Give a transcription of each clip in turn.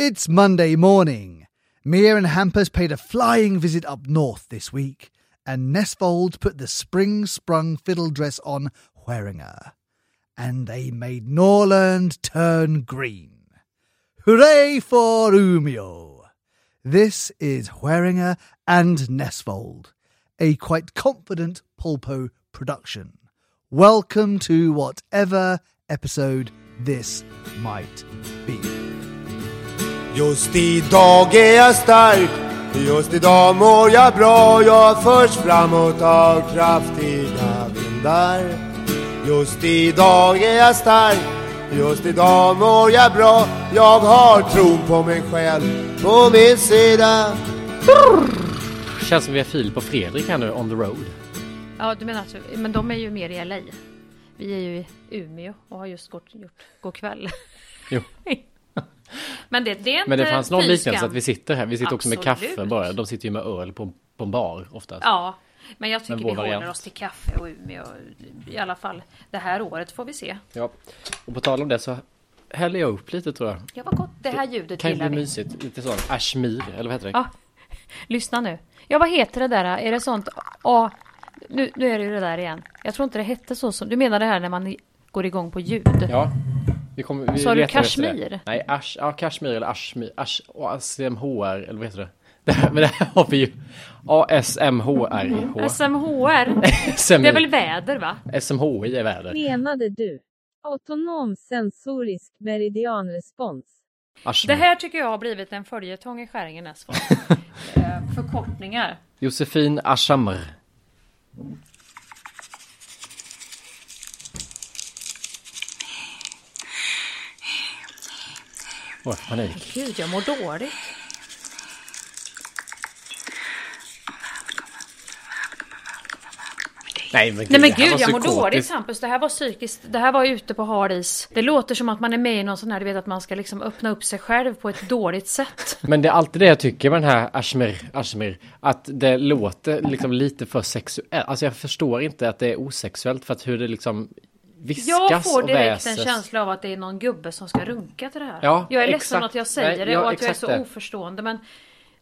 It's Monday morning. Mia and Hampers paid a flying visit up north this week, and Nesvold put the spring sprung fiddle dress on Hueringer, and they made Norland turn green. Hooray for Umio! This is Hueringer and Nesvold, a quite confident Pulpo production. Welcome to whatever episode this might be. Just idag är jag stark Just idag mår jag bra Jag förs framåt av kraftiga vindar Just idag är jag stark Just idag mår jag bra Jag har tron på mig själv på min sida Känns som vi har Filip och Fredrik här nu on the road. Ja, du menar alltså, men de är ju mer i LA. Vi är ju i Umeå och har just gått, gjort god kväll. Jo. men det, det är inte Men det fanns någon liknelse att vi sitter här. Vi sitter också med Absolut. kaffe bara. De sitter ju med öl på, på en bar oftast. Ja, men jag tycker Men vi håller variant. oss till kaffe och Umeå. I alla fall det här året får vi se. Ja. Och på tal om det så häller jag upp lite tror jag. Ja, vad gott. Det här ljudet Kan ju gillar bli vi. mysigt. Lite sån ashmir, eller vad heter det? Ja, lyssna nu. Ja, vad heter det där? Är det sånt? Ja, nu, nu är det ju det där igen. Jag tror inte det hette så som... Du menar det här när man går igång på ljud? Ja. Vi kommer, vi Sa du kashmir? Nej, ash, ja, kashmir eller ashmir. Ash, ASMHR, eller vad heter det? det här, men det här har vi ju. ASMHR. SMHR? Det är väl väder va? SMHI är väder. Menade du? Autonom sensorisk meridianrespons. Ashmir. Det här tycker jag har blivit en följetong i Skäringen Näsvold. eh, förkortningar. Josefin Ashamr. Oj, panik. Gud, jag mår dåligt. Nej men gud, Nej men gud, jag mår dåligt Hampus. Det här var psykiskt. Det här var ute på hal is. Det låter som att man är med i någon sån här, du vet att man ska liksom öppna upp sig själv på ett dåligt sätt. Men det är alltid det jag tycker med den här Ashmir, Ashmir. Att det låter liksom lite för sexuellt. Alltså jag förstår inte att det är osexuellt för att hur det liksom viskas Jag får direkt en känsla av att det är någon gubbe som ska runka till det här. Ja, jag är ledsen exakt. att jag säger Nej, det ja, och att jag är så det. oförstående men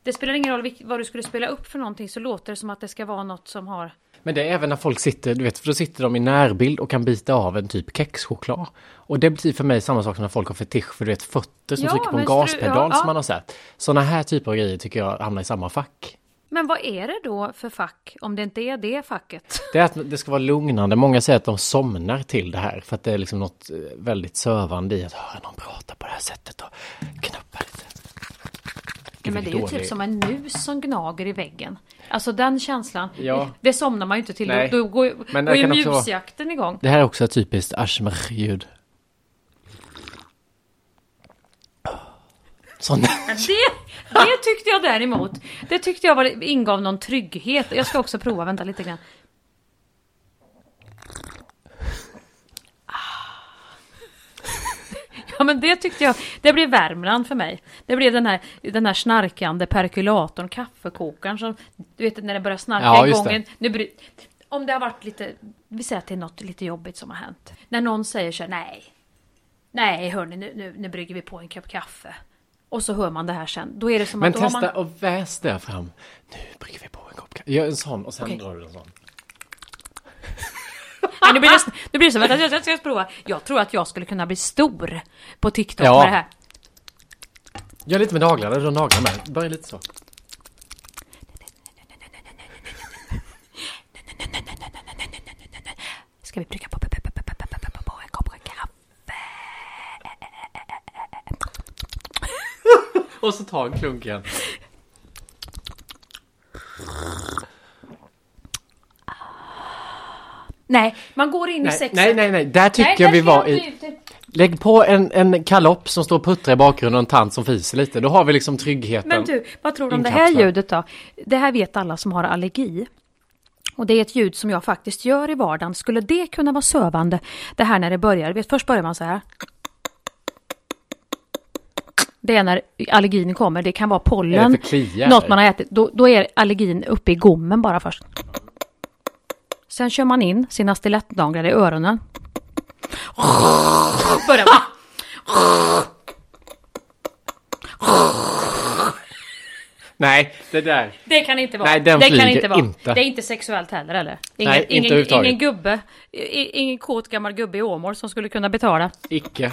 det spelar ingen roll vad du skulle spela upp för någonting så låter det som att det ska vara något som har Men det är även när folk sitter, du vet, för då sitter de i närbild och kan bita av en typ kexchoklad. Och det blir för mig samma sak som när folk har fetisch för du vet fötter som Ja, trycker på en gaspedal ja, som man har sett. Sådana här typer av grejer tycker jag hamnar i samma fack. Men vad är det då för fack om det inte är det facket? Det är att det ska vara lugnande. Många säger att de somnar till det här för att det är liksom något eh, väldigt sövande i att höra någon prata på det här sättet och knuppa lite. Gud, men det är ju typ som en mus som gnager i väggen. Alltså den känslan, Ja. det somnar man ju inte till. Nej. Då, då går, Men går ju vara- musjakten igång. Det här är också ett typiskt Ashmer-ljud. Sån. Det, det tyckte jag däremot. Det tyckte jag var, ingav någon trygghet. Jag ska också prova, vänta lite grann. Ja men det tyckte jag, det blev Värmland för mig. Det blev den här, den här snarkande perkulatorn, kaffekokaren som, du vet när det börjar snarka Ja, just igång. det. En, nu bry, om det har varit lite, vi säger att det är något lite jobbigt som har hänt. När någon säger så här, nej, nej hörni nu, nu, nu brygger vi på en kopp kaffe. Och så hör man det här sen. Då är det som Men att testa man... och väs där fram. Nu brygger vi på en kopp kaffe. Gör en sån och sen Okej. drar du en sån. Nej, nu blir det, nu blir det så. Vänta, jag, ska prova. Jag tror att jag skulle kunna bli stor på TikTok Ja. med det här. Gör lite med naglarna, du har naglar med. Börja lite så. Ta en klunk igen. Nej, man går in i Nej, sexet. nej, nej, nej. Där tycker Nej, jag vi var i... ut. Lägg på en, en kalopp som står och puttrar i bakgrunden och en tant som fiser lite. Då har vi liksom tryggheten. Men du, vad tror du om det här ljudet då? Det här vet alla som har allergi. Och det är ett ljud som jag faktiskt gör i vardagen. Skulle det kunna vara sövande? Det här när det börjar. Vet, först börjar man så här. Det är när allergin kommer. Det kan vara pollen. Något man har ätit. Då, då är allergin uppe i gommen bara först. Sen kör man in sina stilettnaglar i öronen. Börjar man. Nej, det där. Det kan inte vara. Nej, den det kan inte vara. inte. Det är inte sexuellt heller eller? Ingen, Nej, inte ingen, ingen gubbe, ingen kåt gammal gubbe i Åmål som skulle kunna betala. Icke.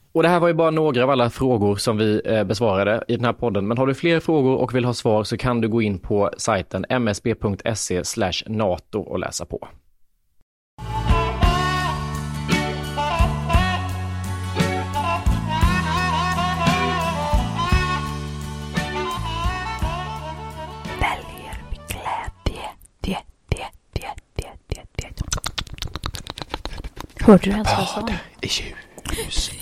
Och det här var ju bara några av alla frågor som vi eh, besvarade i den här podden. Men har du fler frågor och vill ha svar så kan du gå in på sajten msb.se nato och läsa på. Hörde du ens vad jag sa? Ja, d-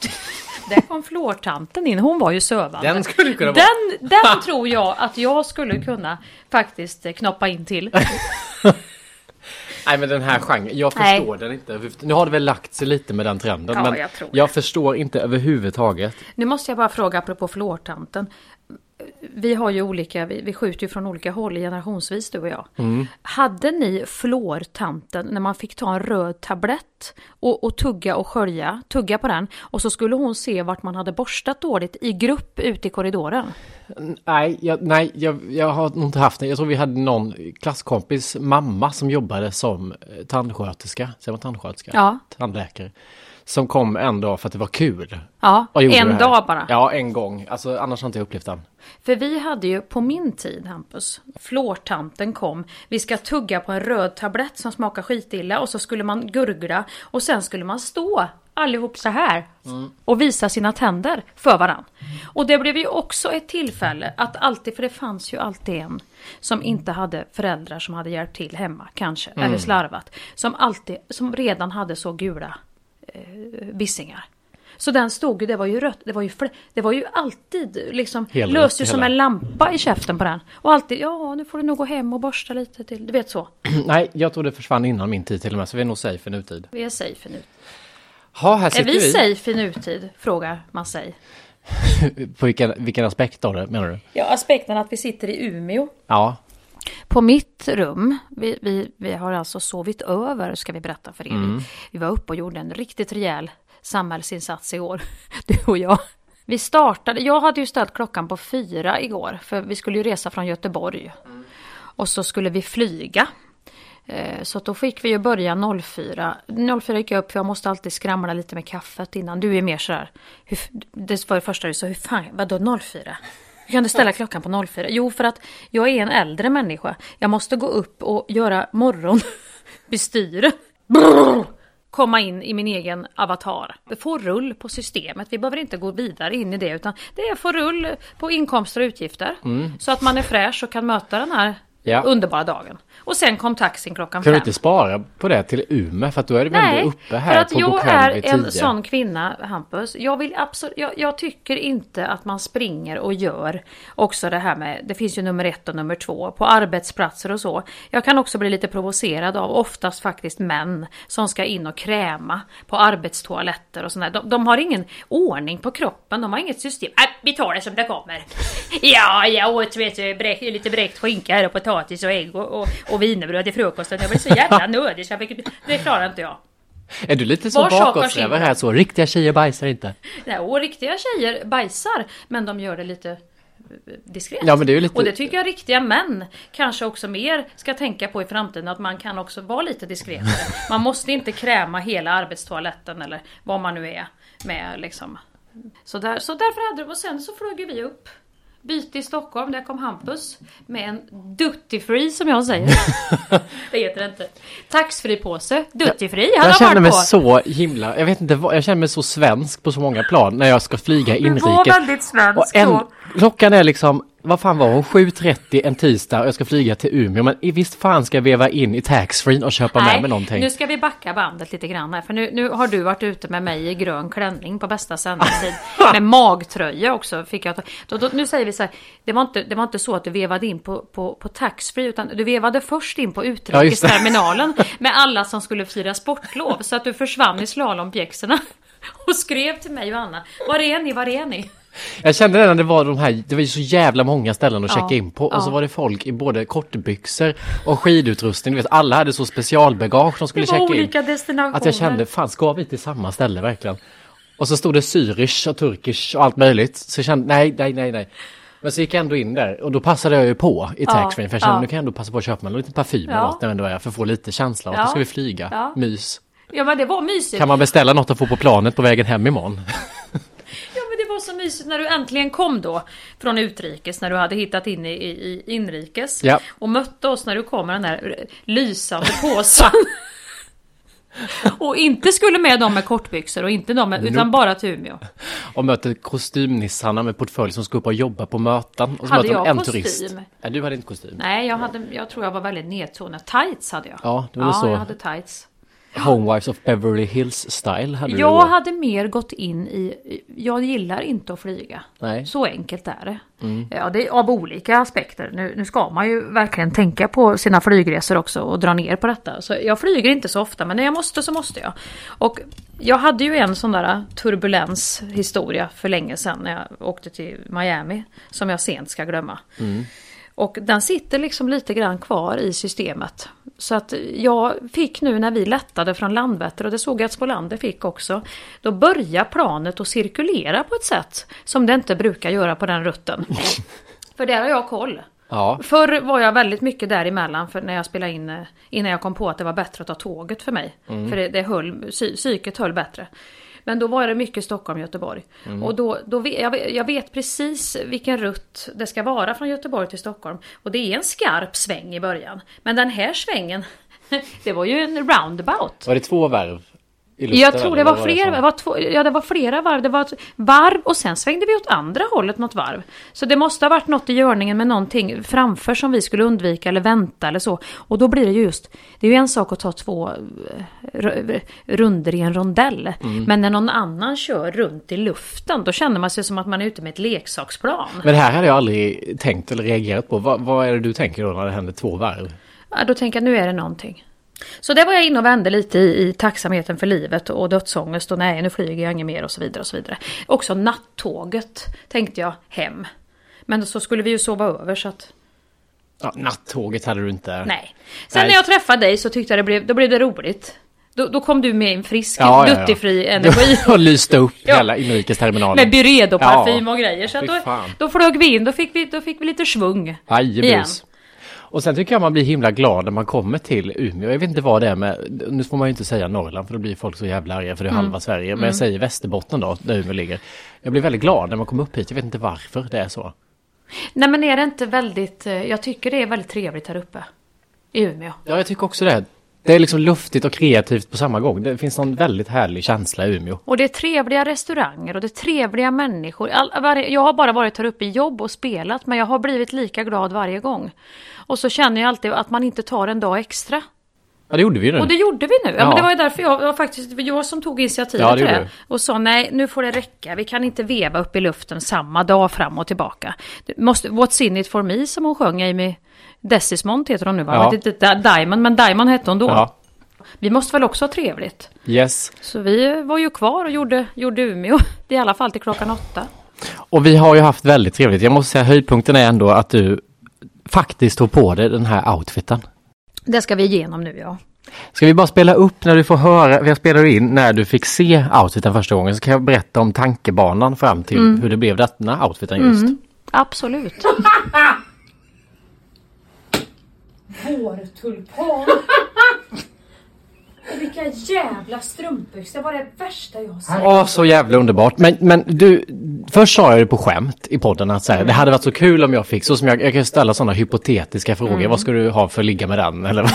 d- där kom flårtanten in. Hon var ju sövande. Den skulle kunna vara. Den, den tror jag att jag skulle kunna faktiskt knoppa in till. Nej men den här genren, jag Nej. förstår den inte. Nu har det väl lagt sig lite med den trenden. Ja, men jag jag förstår inte överhuvudtaget. Nu måste jag bara fråga apropå flårtanten. Vi har ju olika, vi, vi skjuter ju från olika håll generationsvis du och jag. Mm. Hade ni flårtanten när man fick ta en röd tablett och, och tugga och skölja, tugga på den och så skulle hon se vart man hade borstat dåligt i grupp ute i korridoren? Nej, jag, nej jag, jag har nog inte haft det. Jag tror vi hade någon klasskompis mamma som jobbade som eh, tandsköterska. Säger man tandsköterska? Ja. Tandläkare. Som kom en dag för att det var kul. Ja, en dag bara. Ja, en gång. Alltså annars har inte jag upplevt den. För vi hade ju på min tid, Hampus, flårtanten kom. Vi ska tugga på en röd tablett som smakar skitilla och så skulle man gurgla och sen skulle man stå allihop så här och visa sina tänder för varann. Och det blev ju också ett tillfälle att alltid, för det fanns ju alltid en som inte hade föräldrar som hade hjälpt till hemma kanske, eller slarvat. Som alltid, som redan hade så gula eh, vissingar. Så den stod ju, det var ju rött, det var ju, det var ju alltid liksom, Helrött löste ju som hela. en lampa i käften på den. Och alltid, ja nu får du nog gå hem och borsta lite till, du vet så. nej, jag tror det försvann innan min tid till och med. Så vi är nog safe i nutid. Vi är safe i nutid. Ha, här Är sitter vi vi. safe i nutid? Frågar man sig. På vilken, vilken aspekt av det menar du? Ja, aspekten att vi sitter i Umeå. Ja, På mitt rum, vi, vi, vi har alltså sovit över ska vi berätta för er. Mm. Vi, vi var uppe och gjorde en riktigt rejäl samhällsinsats i år, du och jag. Vi startade, jag hade ju ställt klockan på fyra igår, för vi skulle ju resa från Göteborg. Och så skulle vi flyga. Eh, Så då fick vi ju börja 04. 04 gick jag upp för jag måste alltid skramla lite med kaffet innan. Du är mer sådär, hur, det var det första du sa, hur fan, vadå 04? Hur kan du ställa klockan på 04? Jo, för att jag är en äldre människa. Jag måste gå upp och göra morgonbestyre. Brrr! Komma in i min egen avatar. Få rull på systemet. Vi behöver inte gå vidare in i det utan det är få rull på inkomster och utgifter. Så att man är fräsch och kan möta den här Ja. underbara dagen. Och sen kom taxin klockan kan du fem. inte spara på det till Umeå? För att då är du ändå uppe för här att på jag är en sån kvinna, Hampus. Jag, vill absolut, jag, jag tycker inte att man springer och gör också det här med, det finns ju nummer ett och nummer två, på arbetsplatser och så. Jag kan också bli lite provocerad av oftast faktiskt män som ska in och kräma på arbetstoaletter och sådär. De, de har ingen ordning på kroppen, de har inget system. Äh, vi tar det som det kommer. Ja, jag åt vet du, bräck, lite bräckt skinka här och potatis och ägg och, och, och wienerbröd till frukosten. Jag blev så jävla nödig så jag fick, det klarar inte jag. Är du lite så bakåtsträvare här så? Riktiga tjejer bajsar inte. Nej, och riktiga tjejer bajsar, men de gör det lite eh, diskret. Ja, men det är lite- Och det tycker jag riktiga män kanske också mer ska tänka på i framtiden, att man kan också vara lite diskretare. Man måste inte kräma hela arbetstoaletten eller vad man nu är med liksom. Så, där, så därför hade det, och sen så flög vi upp. Byte i Stockholm, där kom Hampus med en duty free som jag säger. det heter det inte. Taxfree påse, duty free. Han Jag har känner mig på. så himla, jag vet inte vad, jag känner mig så svensk på så många plan när jag ska flyga Du var inrikes. väldigt svensk Och en, då. klockan är liksom vad fan var hon, 7.30 en tisdag och jag ska flyga till Umeå. Men i visst fan ska jag veva in i taxfree och köpa med mig någonting. nu ska vi backa bandet lite grann här. För nu, nu har du varit ute med mig i grön klänning på bästa sändningstid. med magtröja också fick jag. Då, då, nu säger vi så här. Det var, inte, det var inte så att du vevade in på, på, på taxfree. Utan du vevade först in på utrikesterminalen. med alla som skulle fira sportlov. Så att du försvann i slalompjäxorna. Och skrev till mig och Anna. Var är ni? Var är ni? Jag kände det när det var de här, det var ju så jävla många ställen att Ja, checka in på. Och så ja. var det folk i både kortbyxor och skidutrustning. Du vet, alla hade så specialbagage de skulle Det var checka in. olika destinationer. Att jag kände, fan ska vi till samma ställe verkligen? Och så stod det syrisch och turkish och allt möjligt. Så jag kände, nej, nej, nej, nej. Men så gick jag ändå in där och då passade jag ju på i Ja, taxfree. För jag kände, ja. nu kan jag ändå passa på att köpa mig en liten parfym eller Ja. något när ändå är för att få lite känsla av att Ja. ska vi flyga. Ja. Mys. Ja men det var mysigt. Kan man beställa något att få på planet på vägen hem imorgon? Ja men det var så mysigt när du äntligen kom då från utrikes när du hade hittat in i, i, inrikes. Ja. Och mötte oss när du kom med den där lysande påsen. och inte skulle med dem med kortbyxor och inte de med, utan bara till Umeå. Och möter kostymnissarna med portfölj som ska upp och jobba på möten. Och så Hade jag en kostym? turist. Nej, du hade inte kostym. Nej jag, hade, jag tror jag var väldigt nedtonad. Tights hade jag. Ja, det var ja, så. jag hade tights. Homewives of Beverly Hills style hade du Jag då. hade mer gått in i, jag gillar inte att flyga. Nej. Så enkelt är det. Ja, det är av olika aspekter. Nu, nu ska man ju verkligen tänka på sina flygresor också och dra ner på detta. Så jag flyger inte så ofta men när jag måste så måste jag. Och jag hade ju en sån där turbulens historia för länge sedan när jag åkte till Miami. Som jag sent ska glömma. Och den sitter liksom lite grann kvar i systemet. Så att jag fick nu när vi lättade från Landvetter och det såg jag att Spolander fick också. Då börjar planet att cirkulera på ett sätt som det inte brukar göra på den rutten. För där har jag koll. Ja, Förr var jag väldigt mycket däremellan för när jag spelade in innan jag kom på att det var bättre att ta tåget för mig. För det, det höll, psy, psyket höll bättre. Men då var det mycket Stockholm-Göteborg. Och då, då vet, jag, vet, jag vet precis vilken rutt det ska vara från Göteborg till Stockholm. Och det är en skarp sväng i början. Men den här svängen, det var ju en roundabout. var det två varv? Luften, Jag tror det var vad flera, det var två, ja det var flera varv. Det var ett varv och sen svängde vi åt andra hållet något varv. Så det måste ha varit något i görningen med någonting framför som vi skulle undvika eller vänta eller så. Och då blir det ju just, det är ju en sak att ta två eh, runder i en rondell. Mm. Men när någon annan kör runt i luften, då känner man sig som att man är ute med ett leksaksplan. Men det här hade jag aldrig tänkt eller reagerat på. Vad, vad är det du tänker då när det händer två varv? Ja, då tänker jag nu är det någonting. Så det var jag inne och vände lite i, i tacksamheten för livet och dödsångest och nej nu flyger jag inget mer och så vidare och så vidare. Också nattåget tänkte jag hem. Men så skulle vi ju sova över så att Ja, nattåget hade du inte. nej. Sen Nej. när jag träffade dig så tyckte jag det blev, då blev det roligt. Då, då kom du med en frisk, Ja, ja, ja. duttifri energi. och lyste upp Ja. hela inrikesterminalen. Med Byredo-parfym Ja. och grejer. Så då, då flög vi in, då fick vi, då fick vi lite svung. igen. Ajebus. Och sen tycker jag man blir himla glad när man kommer till Umeå. Jag vet inte vad det är med, nu får man ju inte säga Norrland för då blir folk så jävla arga för det är Mm. halva Sverige. Men jag säger Västerbotten då, där Umeå ligger. Jag blir väldigt glad när man kommer upp hit. Jag vet inte varför det är så. Nej men är det inte väldigt, eh, jag tycker det är väldigt trevligt här uppe. I Umeå. Ja, jag tycker också det. Det är liksom luftigt och kreativt på samma gång. Det finns någon väldigt härlig känsla i Umeå. Och det är trevliga restauranger och det är trevliga människor. All, varje, jag har bara varit här uppe i jobb och spelat men jag har blivit lika glad varje gång. Och så känner jag alltid att man inte tar en dag extra. Ja, det gjorde vi nu. Och det gjorde vi nu. Ja, Ja. men det var ju därför jag, var faktiskt jag som tog initiativet Ja, till det. Och sa nej, nu får det räcka. Vi kan inte veva upp i luften samma dag fram och tillbaka. Måste, What's in it for me som hon sjöng Amy Desismont heter hon nu va? Ja. Inte Diamond, men Diamond hette hon då. Ja. Vi måste väl också ha trevligt. Yes. Så vi var ju kvar och gjorde, gjorde Umeå. I alla fall till klockan åtta. Och vi har ju haft väldigt trevligt. Jag måste säga höjdpunkten är ändå att du faktiskt tog på dig den här outfiten. Det ska vi igenom nu ja. Ska vi bara spela upp när du får höra, jag spelar in när du fick se outfiten första gången så kan jag berätta om tankebanan fram till Mm. hur det blev denna outfiten just. Absolut. Vårtulpan. Och vilka jävla strumpbyxor. Det var det värsta jag har sett. Åh, så jävla underbart. Men, men du, Först sa jag det på skämt i podden att så här, det hade varit så kul om jag fick, så som jag, jag kan ställa sådana hypotetiska frågor. Mm. Vad ska du ha för att ligga med den? Eller?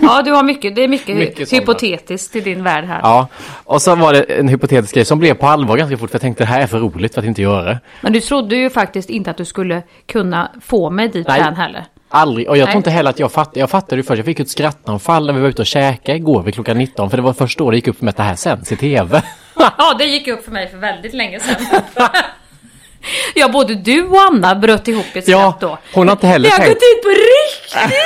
Ja, du har mycket, det är mycket, Mycket hypotetiskt i din värld här. ja, och så var det en hypotetisk grej som blev på allvar ganska fort. För jag tänkte det här är för roligt för att inte göra det. Men du trodde ju faktiskt inte att du skulle kunna få mig dit Nej. än heller. Aldrig, och jag tror inte heller att jag fattade, jag fattade ju först, jag fick ett skrattanfall när vi var ute och käkade igår vid klockan 19. För det var först då det gick upp för mig att det här sänds i tv. Ja, det gick upp för mig för väldigt länge sedan. Ja, både du och Anna bröt ihop i ett Ja, skratt då. hon har inte heller Det har tänkt- gått ut på riktigt!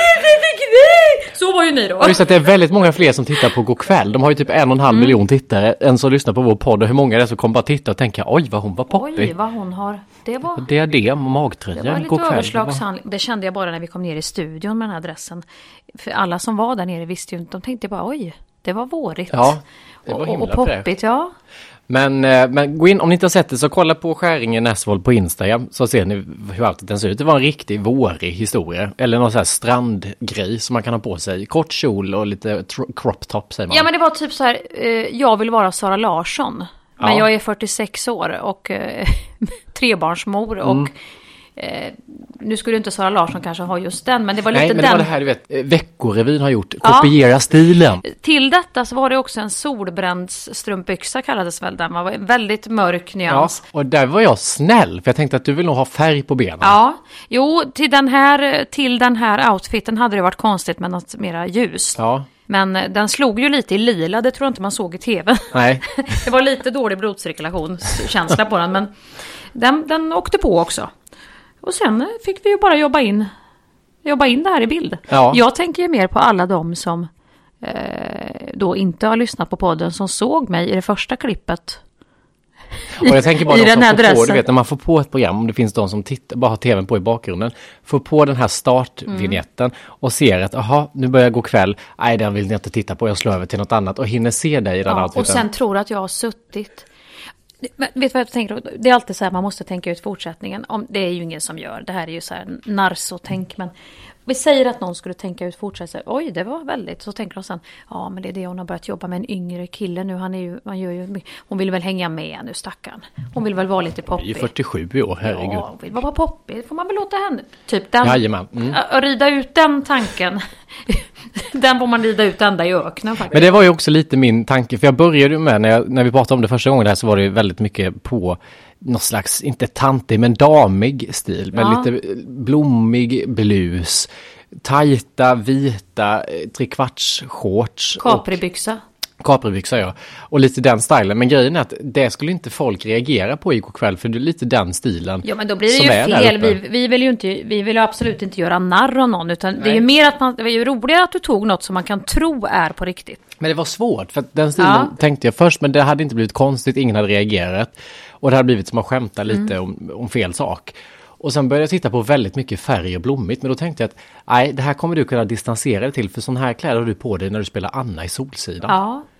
Det! Så var ju ni då. Just att det är väldigt många fler som tittar på Go'kväll. De har ju typ en och en halv miljon tittare än som lyssnar på vår podd. Och hur många är det som kommer bara titta och tänka oj vad hon var Oj, poppig. vad hon har. Det var, Diadem och magtröja. det var lite Go'kväll. överslagshandling. Det kände jag bara när vi kom ner i studion med den här dressen. För alla som var där nere visste ju inte. De tänkte bara oj, det var vårigt. Ja, det var och, och poppigt, ja. Men, eh, men gå in, om ni inte har sett det så kolla på Skäringen Näsvold på Instagram så ser ni hur outfiten ser ut. Det var en riktig vårig historia. Eller någon sån här strandgrej som man kan ha på sig. Kort kjol och lite crop top säger man. Ja men det var typ så här, eh, jag vill vara Sara Larsson. Men Ja. jag är 46 år och eh, trebarnsmor och Mm. Eh, nu skulle inte Sara Larsson kanske ha just den men det var lite Nej, men det den. var det här du vet, eh, Veckorevyn har gjort. Ja. Kopiera stilen. Till detta så var det också en solbrändsstrumpbyxa kallades väl den. Var en väldigt mörk Ja, nyans. och där var jag snäll för jag tänkte att du vill nog ha färg på benen. Ja, jo till den här, till den här outfiten hade det varit konstigt med något mera ljust. Ja, Men eh, den slog ju lite i lila, det tror jag inte man såg i tv. nej. Det var lite dålig blodcirkulationskänsla på den, men den, den åkte på också. Och sen fick vi ju bara jobba in, jobba in det här i bild. Ja. Jag tänker ju mer på alla de som eh, då inte har lyssnat på podden, som såg mig i det första klippet. Och jag tänker bara I de som får på, dressen. du vet när man får på ett program, om det finns de som tittar, bara har tvn på i bakgrunden, får på den här startvinjetten och ser att jaha, nu börjar gå kväll, nej den vill jag inte titta på, jag slår över till något annat och hinner se dig i den Ja, och sen tror att jag har suttit... Men vet du vad jag tänker? Det är alltid så här, man måste tänka ut fortsättningen. Om, det är ju ingen som gör. Det här är ju så här narsotänk. Men vi säger att någon skulle tänka ut fortsättningen. Oj, det var väldigt. Så tänker de sen, ja men det är det hon har börjat jobba med en yngre kille nu. Han är ju, man gör ju, hon vill väl hänga med nu stackarn. Hon vill väl vara lite Jag är ju poppig. 47 i år, herregud. Ja, hon vill vara poppig. Får man väl låta henne. Typ den. Jajamän. Mm. Rida ut den tanken. den får man rida ut ända i öknen faktiskt. Men det var ju också lite min tanke, för jag började ju med, när, jag, när vi pratade om det första gången där så var det ju väldigt mycket på någon slags, inte tantig, men damig stil. Med Ja. lite blommig blus, tajta, vita, eh, trekvarts-shorts. Capribyxa. Capribyxor ja. Och lite den stilen. Men grejen är att det skulle inte folk reagera på igår kväll för det är lite den stilen. Ja men då blir det ju fel. Vi, vi vill ju inte, vi vill absolut inte göra narr av någon. Utan det är Nej. ju mer att man, det är ju roligare att du tog något som man kan tro är på riktigt. Men det var svårt för den stilen Ja. tänkte jag först men det hade inte blivit konstigt, ingen hade reagerat. Och det hade blivit som att skämta Mm. lite om, om fel sak. Och sen började jag titta på väldigt mycket färg och blommigt men då tänkte jag att nej det här kommer du kunna distansera dig till för sån här kläder har du på dig när du spelar Anna i Solsidan.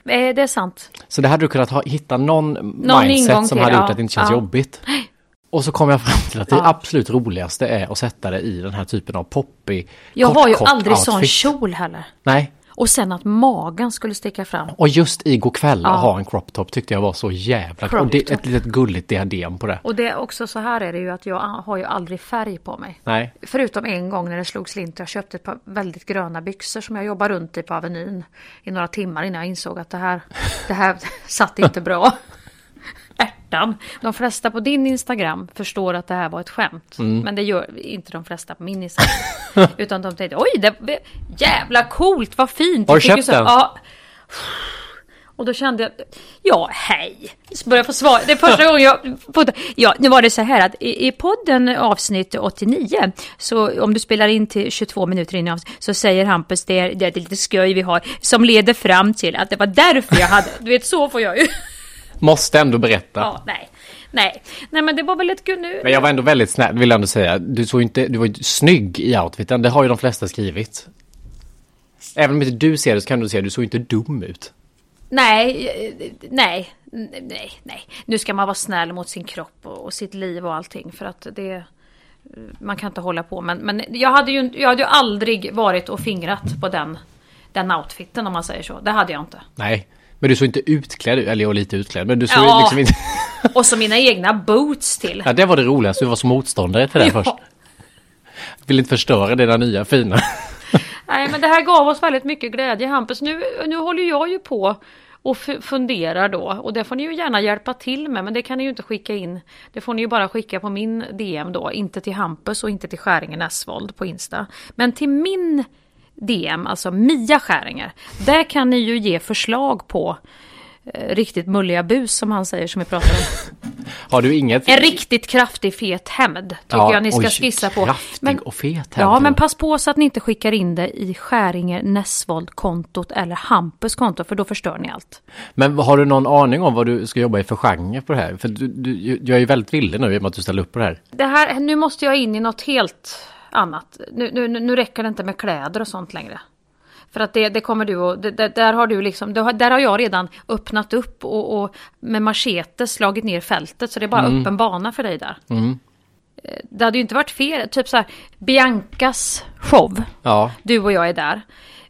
Ja, eh, det är sant. Så det hade du kunnat ha, hitta någon, ingång mindset som hade ja. gjort att det inte känns Ja. jobbigt. Och så kom jag fram till att det Ja. absolut roligaste är att sätta det i den här typen av poppig Jag kort, har ju aldrig sån outfit. kjol heller. Nej, Och sen att magen skulle sticka fram. och just i går kväll Ja. att ha en crop top tyckte jag var så jävla Crop Och det, top. ett litet gulligt diadem på det. Och det är också så här är det ju att jag har ju aldrig färg på mig. Nej, Förutom en gång när det slog slint. Jag köpte ett par väldigt gröna byxor som jag jobbade runt i på Avenyn i några timmar innan jag insåg att det här, det här satt inte bra. Ärtan. De flesta på din Instagram förstår att det här var ett skämt. Mm. Men det gör inte de flesta på min Instagram. Utan de tänkte oj, det jävla coolt, vad fint. Har du köpt den? Ja. Och då kände jag, ja hej. Så började jag få svar. Det är första gången jag fått, ja nu var det så här att i, i podden avsnitt 89, så om du spelar in till 22 minuter in i avsnitt, så säger Hampus det är, det är lite skoj vi har, som leder fram till att det var därför jag hade, du vet så får jag ju. Måste ändå berätta. Ja, nej. Nej, nej men det var väl ett nu. Men jag var ändå väldigt snäll, vill jag ändå säga. Du såg inte, du var ju snygg i outfiten, det har ju de flesta skrivit. Även om inte du ser det så kan du säga, du såg inte dum ut. Nej, nej, nej, nej. Nu ska man vara snäll mot sin kropp och, och sitt liv och allting för att det... Man kan inte hålla på men, men jag hade ju jag hade ju aldrig varit och fingrat på den, den outfiten om man säger så. Det hade jag inte. Nej, Men du såg inte utklädd ut, eller jag var lite utklädd, men du såg Ja. liksom inte... Och så mina egna boots till. Ja, det var det roligaste, du var som motståndare till det Ja. först. Vill inte förstöra dina nya fina. Nej, men det här gav oss väldigt mycket glädje Hampus. Nu, nu håller jag ju på och funderar då och det får ni ju gärna hjälpa till med men det kan ni ju inte skicka in. Det får ni ju bara skicka på min DM då, inte till Hampus och inte till Skäringen Esvold på Insta. Men till min DM, alltså Mia Skäringer, där kan ni ju ge förslag på eh, riktigt mulliga bus som han säger som vi pratade om. Har du inget... En riktigt kraftig fet hämnd tycker Ja, jag ni ska oj, skissa på. kraftig och fet Ja, hämnd. men pass på så att ni inte skickar in det i Skäringer Nessvold-kontot eller Hampus konto för då förstör ni allt. Men har du någon aning om vad du ska jobba i för genre på det här? För du, du, jag är ju väldigt villig nu i och med att du ställer upp på det här. Det här, nu måste jag in i något helt annat. Nu, nu, nu räcker det inte med kläder och sånt längre. För att det, det kommer du och det, där har du liksom, där har jag redan öppnat upp och, och med machete slagit ner fältet så det är bara Mm. öppen bana för dig där. Eh, Det hade ju inte varit fel, typ så här Biancas show. Ja, Du och jag är där.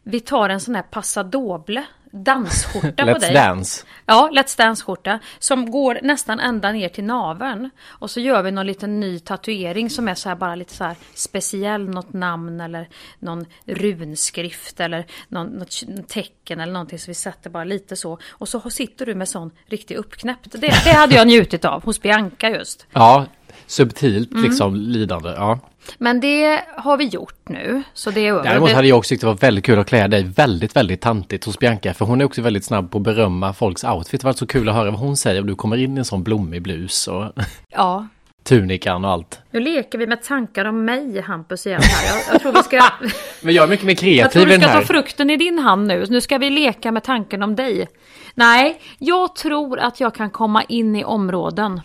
Vi tar en sån här passadoble dansskjorta på Let's dig. Dance. Ja, Let's Dance-skjorta. Som går nästan ända ner till naveln. Och så gör vi någon liten ny tatuering som är så här bara lite så här speciell. Något namn eller någon runskrift eller någon, något tecken eller någonting. Så vi sätter bara lite så. Och så sitter du med sån riktig uppknäppt. Det, det hade jag njutit av hos Bianca just. Ja, subtilt Mm. liksom lidande. Ja. Men det har vi gjort nu. Så det är över. Däremot Det- hade jag också tyckt det var väldigt kul att klä dig väldigt, väldigt tantigt hos Bianca. För hon är också väldigt snabb på att berömma folks outfit. Det var så kul att höra vad hon säger om du kommer in i en sån blommig blus och Ja, tunikan och allt. Nu leker vi med tankar om mig, Hampus, igen här. Jag, jag tror vi ska, Men jag är mycket mer jag kreativ tror i du den ska ta här. frukten i din hand nu. Nu ska vi leka med tanken om dig. Nej, jag tror att jag kan komma in i områden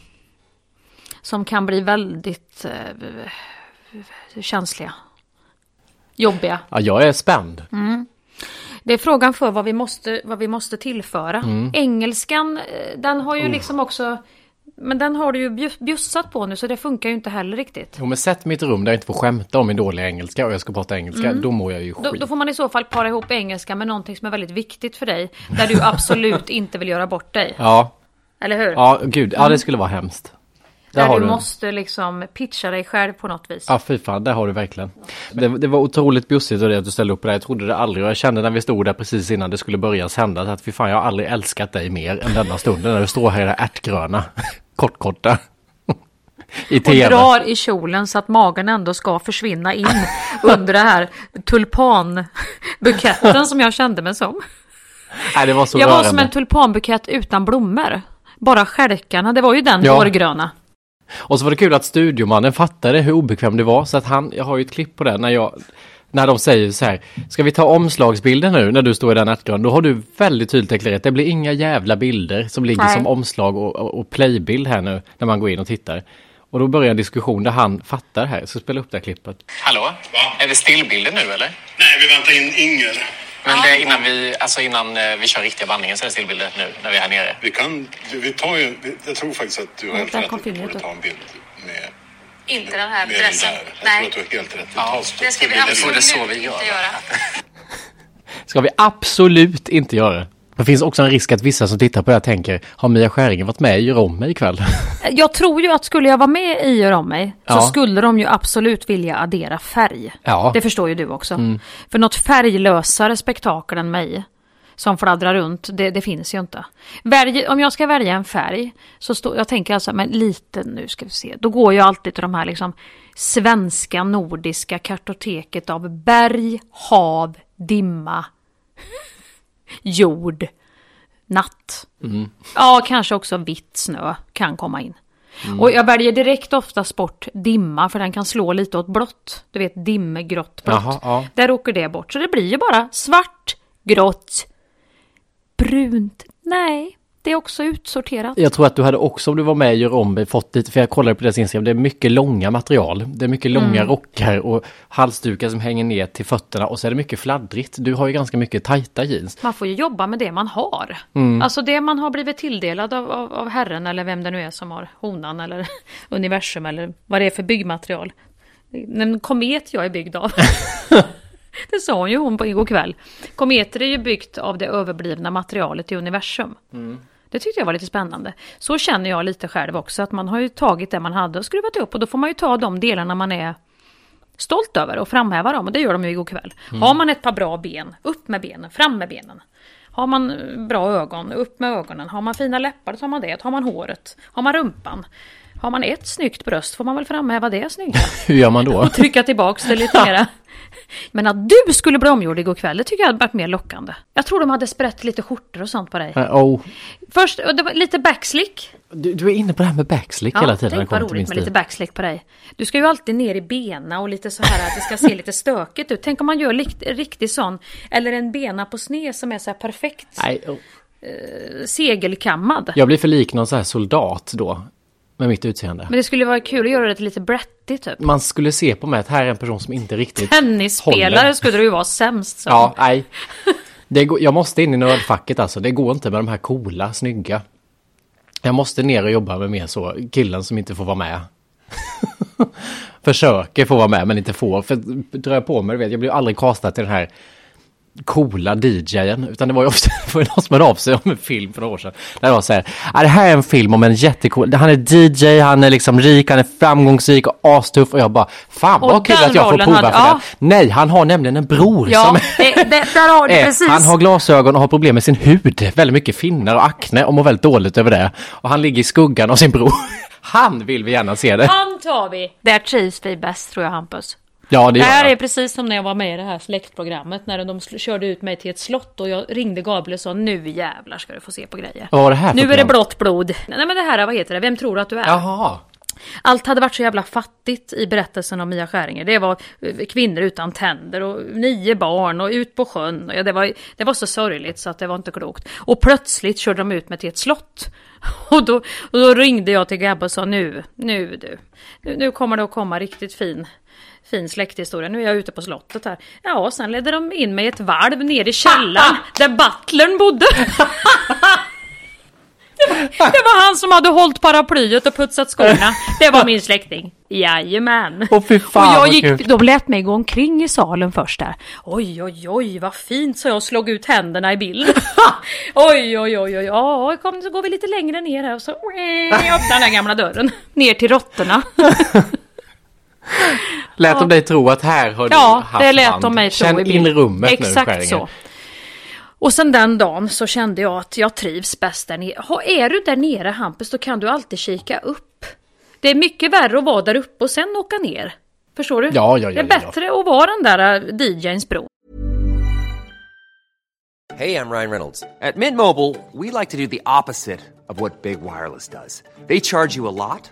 som kan bli väldigt eh, känsliga. Jobbiga. Ja, jag är spänd. Det är frågan för vad vi måste, vad vi måste tillföra. Mm. Engelskan, eh, den har ju liksom också... Men den har du ju bjus- bjussat på nu så det funkar ju inte heller riktigt. Jo, men sätt ett rum där jag inte får skämta om min dåliga engelska och jag ska prata engelska. Mm. Då mår jag ju Då, skit. då får man i så fall para ihop engelska med någonting som är väldigt viktigt för dig. Där du absolut inte vill göra bort dig. Ja, Eller hur? ja, gud. Ja, det skulle vara hemskt. Där där du du. måste liksom pitcha dig själv på något vis. Ja, fy fan, det har du verkligen. Det, det var otroligt bjussigt av dig att du ställde upp här. Jag trodde det aldrig. Och jag kände när vi stod där precis innan det skulle börja sändas att fy fan, jag har aldrig älskat dig mer än denna stunden när du står här i det ärtgröna, kortkorta. I Och tv. drar i kjolen så att magen ändå ska försvinna in under det här tulpanbuketten som jag kände mig som. Nej, det var så Jag var rörande. som en tulpanbukett utan blommor. Bara stjälkarna, det var ju den Ja. vårgröna. Och så var det kul att studiomannen fattade hur obekväm det var så att han, jag har ju ett klipp på det när jag när de säger så här, ska vi ta omslagsbilden nu när du står i den ärtgrönan? Då har du väldigt tydligt deklarerat, det blir inga jävla bilder som ligger Nej. som omslag och, och, och playbild här nu när man går in och tittar. Och då börjar en diskussion där han fattar här, så spela upp det här klippet. Hallå? Är det stillbilder nu eller? Nej, vi väntar in Inger. Men det är innan vi, alltså innan eh, vi kör riktiga bandningen så är det stillbilder nu när vi är här nere. Vi kan, vi tar ju, jag tror faktiskt att du har helt rätt. att Vi borde ta en bild med, Inte den här där. Jag tror att du har helt rätt. Absolut det så vi gör. ska vi absolut inte göra. Det finns också en risk att vissa som tittar på det här tänker, har Mia Skäringer varit med i Gör om mig ikväll? Jag tror ju att skulle jag vara med i Gör om mig så Ja. skulle de ju absolut vilja addera färg. Ja. Det förstår ju du också. För något färglösare spektakel än mig som fladdrar runt, det, det finns ju inte. Välj, om jag ska välja en färg, så står, jag tänker alltså, men lite nu ska vi se, då går jag alltid till de här liksom svenska nordiska kartoteket av berg, hav, dimma, jord, natt. Ja, kanske också vitt snö kan komma in. Och jag väljer direkt oftast bort dimma för den kan slå lite åt blått. Du vet dimmegrått blått. Jaha, ja. Där åker det bort. Så det blir ju bara svart, grått, brunt. Nej, det är också utsorterat. Jag tror att du hade också om du var med i Gör om mig fått lite, för jag kollade på deras Instagram, det är mycket långa material. Det är mycket långa rockar och halsdukar som hänger ner till fötterna och så är det mycket fladdrigt. Du har ju ganska mycket tajta jeans. Man får ju jobba med det man har. Alltså det man har blivit tilldelad av, av, av Herren eller vem det nu är som har honan eller universum eller vad det är för byggmaterial. En komet jag är byggd av. Det sa ju hon på igår kväll. Kometer är ju byggt av det överblivna materialet i universum. Det tyckte jag var lite spännande. Så känner jag lite själv också, att man har ju tagit det man hade och skruvat upp och då får man ju ta de delarna man är stolt över och framhäva dem och det gör de ju igår kväll. Har man ett par bra ben, upp med benen, fram med benen. Har man bra ögon, upp med ögonen. Har man fina läppar, då tar man det. Har man håret, har man rumpan. Har man ett snyggt bröst får man väl framhäva det snygga. Hur gör man då? Och trycka tillbaks det lite mera. Men att du skulle bli omgjord igår kväll, det tycker jag hade varit mer lockande. Jag tror de hade sprätt lite skjortor och sånt på dig. Eh, oh. Först, det var lite backslick. du, du är inne på det här med backslick hela tiden. tänk vad roligt med lite backslick på dig. Du ska ju alltid ner i bena och lite så här att det ska se lite stökigt ut. Tänk om man gör likt, riktigt sån, eller en bena på sned som är så här perfekt Nej, oh. segelkammad. jag blir för lik någon så här soldat då. Med mitt utseende. Men det skulle vara kul att göra det lite brattigt typ. Man skulle se på mig att här är en person som inte riktigt Tennisspelare håller. skulle du ju vara sämst som. Ja, nej. Det går, jag måste in i nördfacket alltså. Det går inte med de här coola, snygga. Jag måste ner och jobba med mer så, killen som inte får vara med. Försöker få vara med men inte får. För drar jag på mig, du vet, jag blir aldrig castad till den här coola DJen. Utan det var ju ofta det var någon som hörde av sig om en film för några år sedan. Där det var så här, "Ah, det här är en film om en jättecool, han är DJ, han är liksom rik, han är framgångsrik och astuff. Och jag bara, fan Och vad kul att jag får prova hade- för ja. det. Nej, han har nämligen en bror som Ja, är det, det, där har du Eh, precis. Han har glasögon och har problem med sin hud. Väldigt mycket finnar och akne och mår väldigt dåligt över det. Och han ligger i skuggan av sin bror. Han vill vi gärna se det. Han tar vi. Där trivs vi bäst tror jag Hampus. Ja, det Det här är jag. precis som när jag var med i det här släktprogrammet när de körde ut mig till ett slott och jag ringde Gabriel och sa nu jävlar ska du få se på grejer. Vad var det här för Nu är det program? blått blod. Nej men det här, vad heter det? Vem tror du att du är? Jaha. Allt hade varit så jävla fattigt i berättelsen om Mia Skäringer. Det var eh, kvinnor utan tänder och nio barn och ut på sjön. Ja, det, var, det var så sorgligt så att det var inte klokt. Och plötsligt körde de ut mig till ett slott. Och då, och då ringde jag till Gabbe och sa nu, nu du. Nu, nu kommer det att komma riktigt fin, fin släkthistoria. Nu är jag ute på slottet här. Ja, sen ledde de in mig ett varv ner i källaren där butlern bodde. Det var han som hade hållit paraplyet och putsat skorna. Det var min släkting. Jajamän. Fy fan, och jag gick, kul. de lät mig gå omkring i salen först där. Oj, oj, oj, vad fint, så jag slog ut händerna i bild. oj, oj, oj, oj, ja, kom, så går vi lite längre ner här och så öppnar den där gamla dörren. Ner till råttorna. Lät de dig tro att här har du Ja, haft det lät hand. de mig tro Känn i in rummet nu, Exakt så. Och sen den dagen så kände jag att jag trivs bäst där nere. Ha, är du där nere Hampus, då kan du alltid kika upp. Det är mycket värre att vara där uppe och sen åka ner. Förstår du? Ja, ja, ja, det är ja, ja. bättre att vara den där äh, DJns bror. Hey, I'm Ryan Reynolds. At Mint Mobile, we like to do the opposite of what Big Wireless does. They charge you a lot,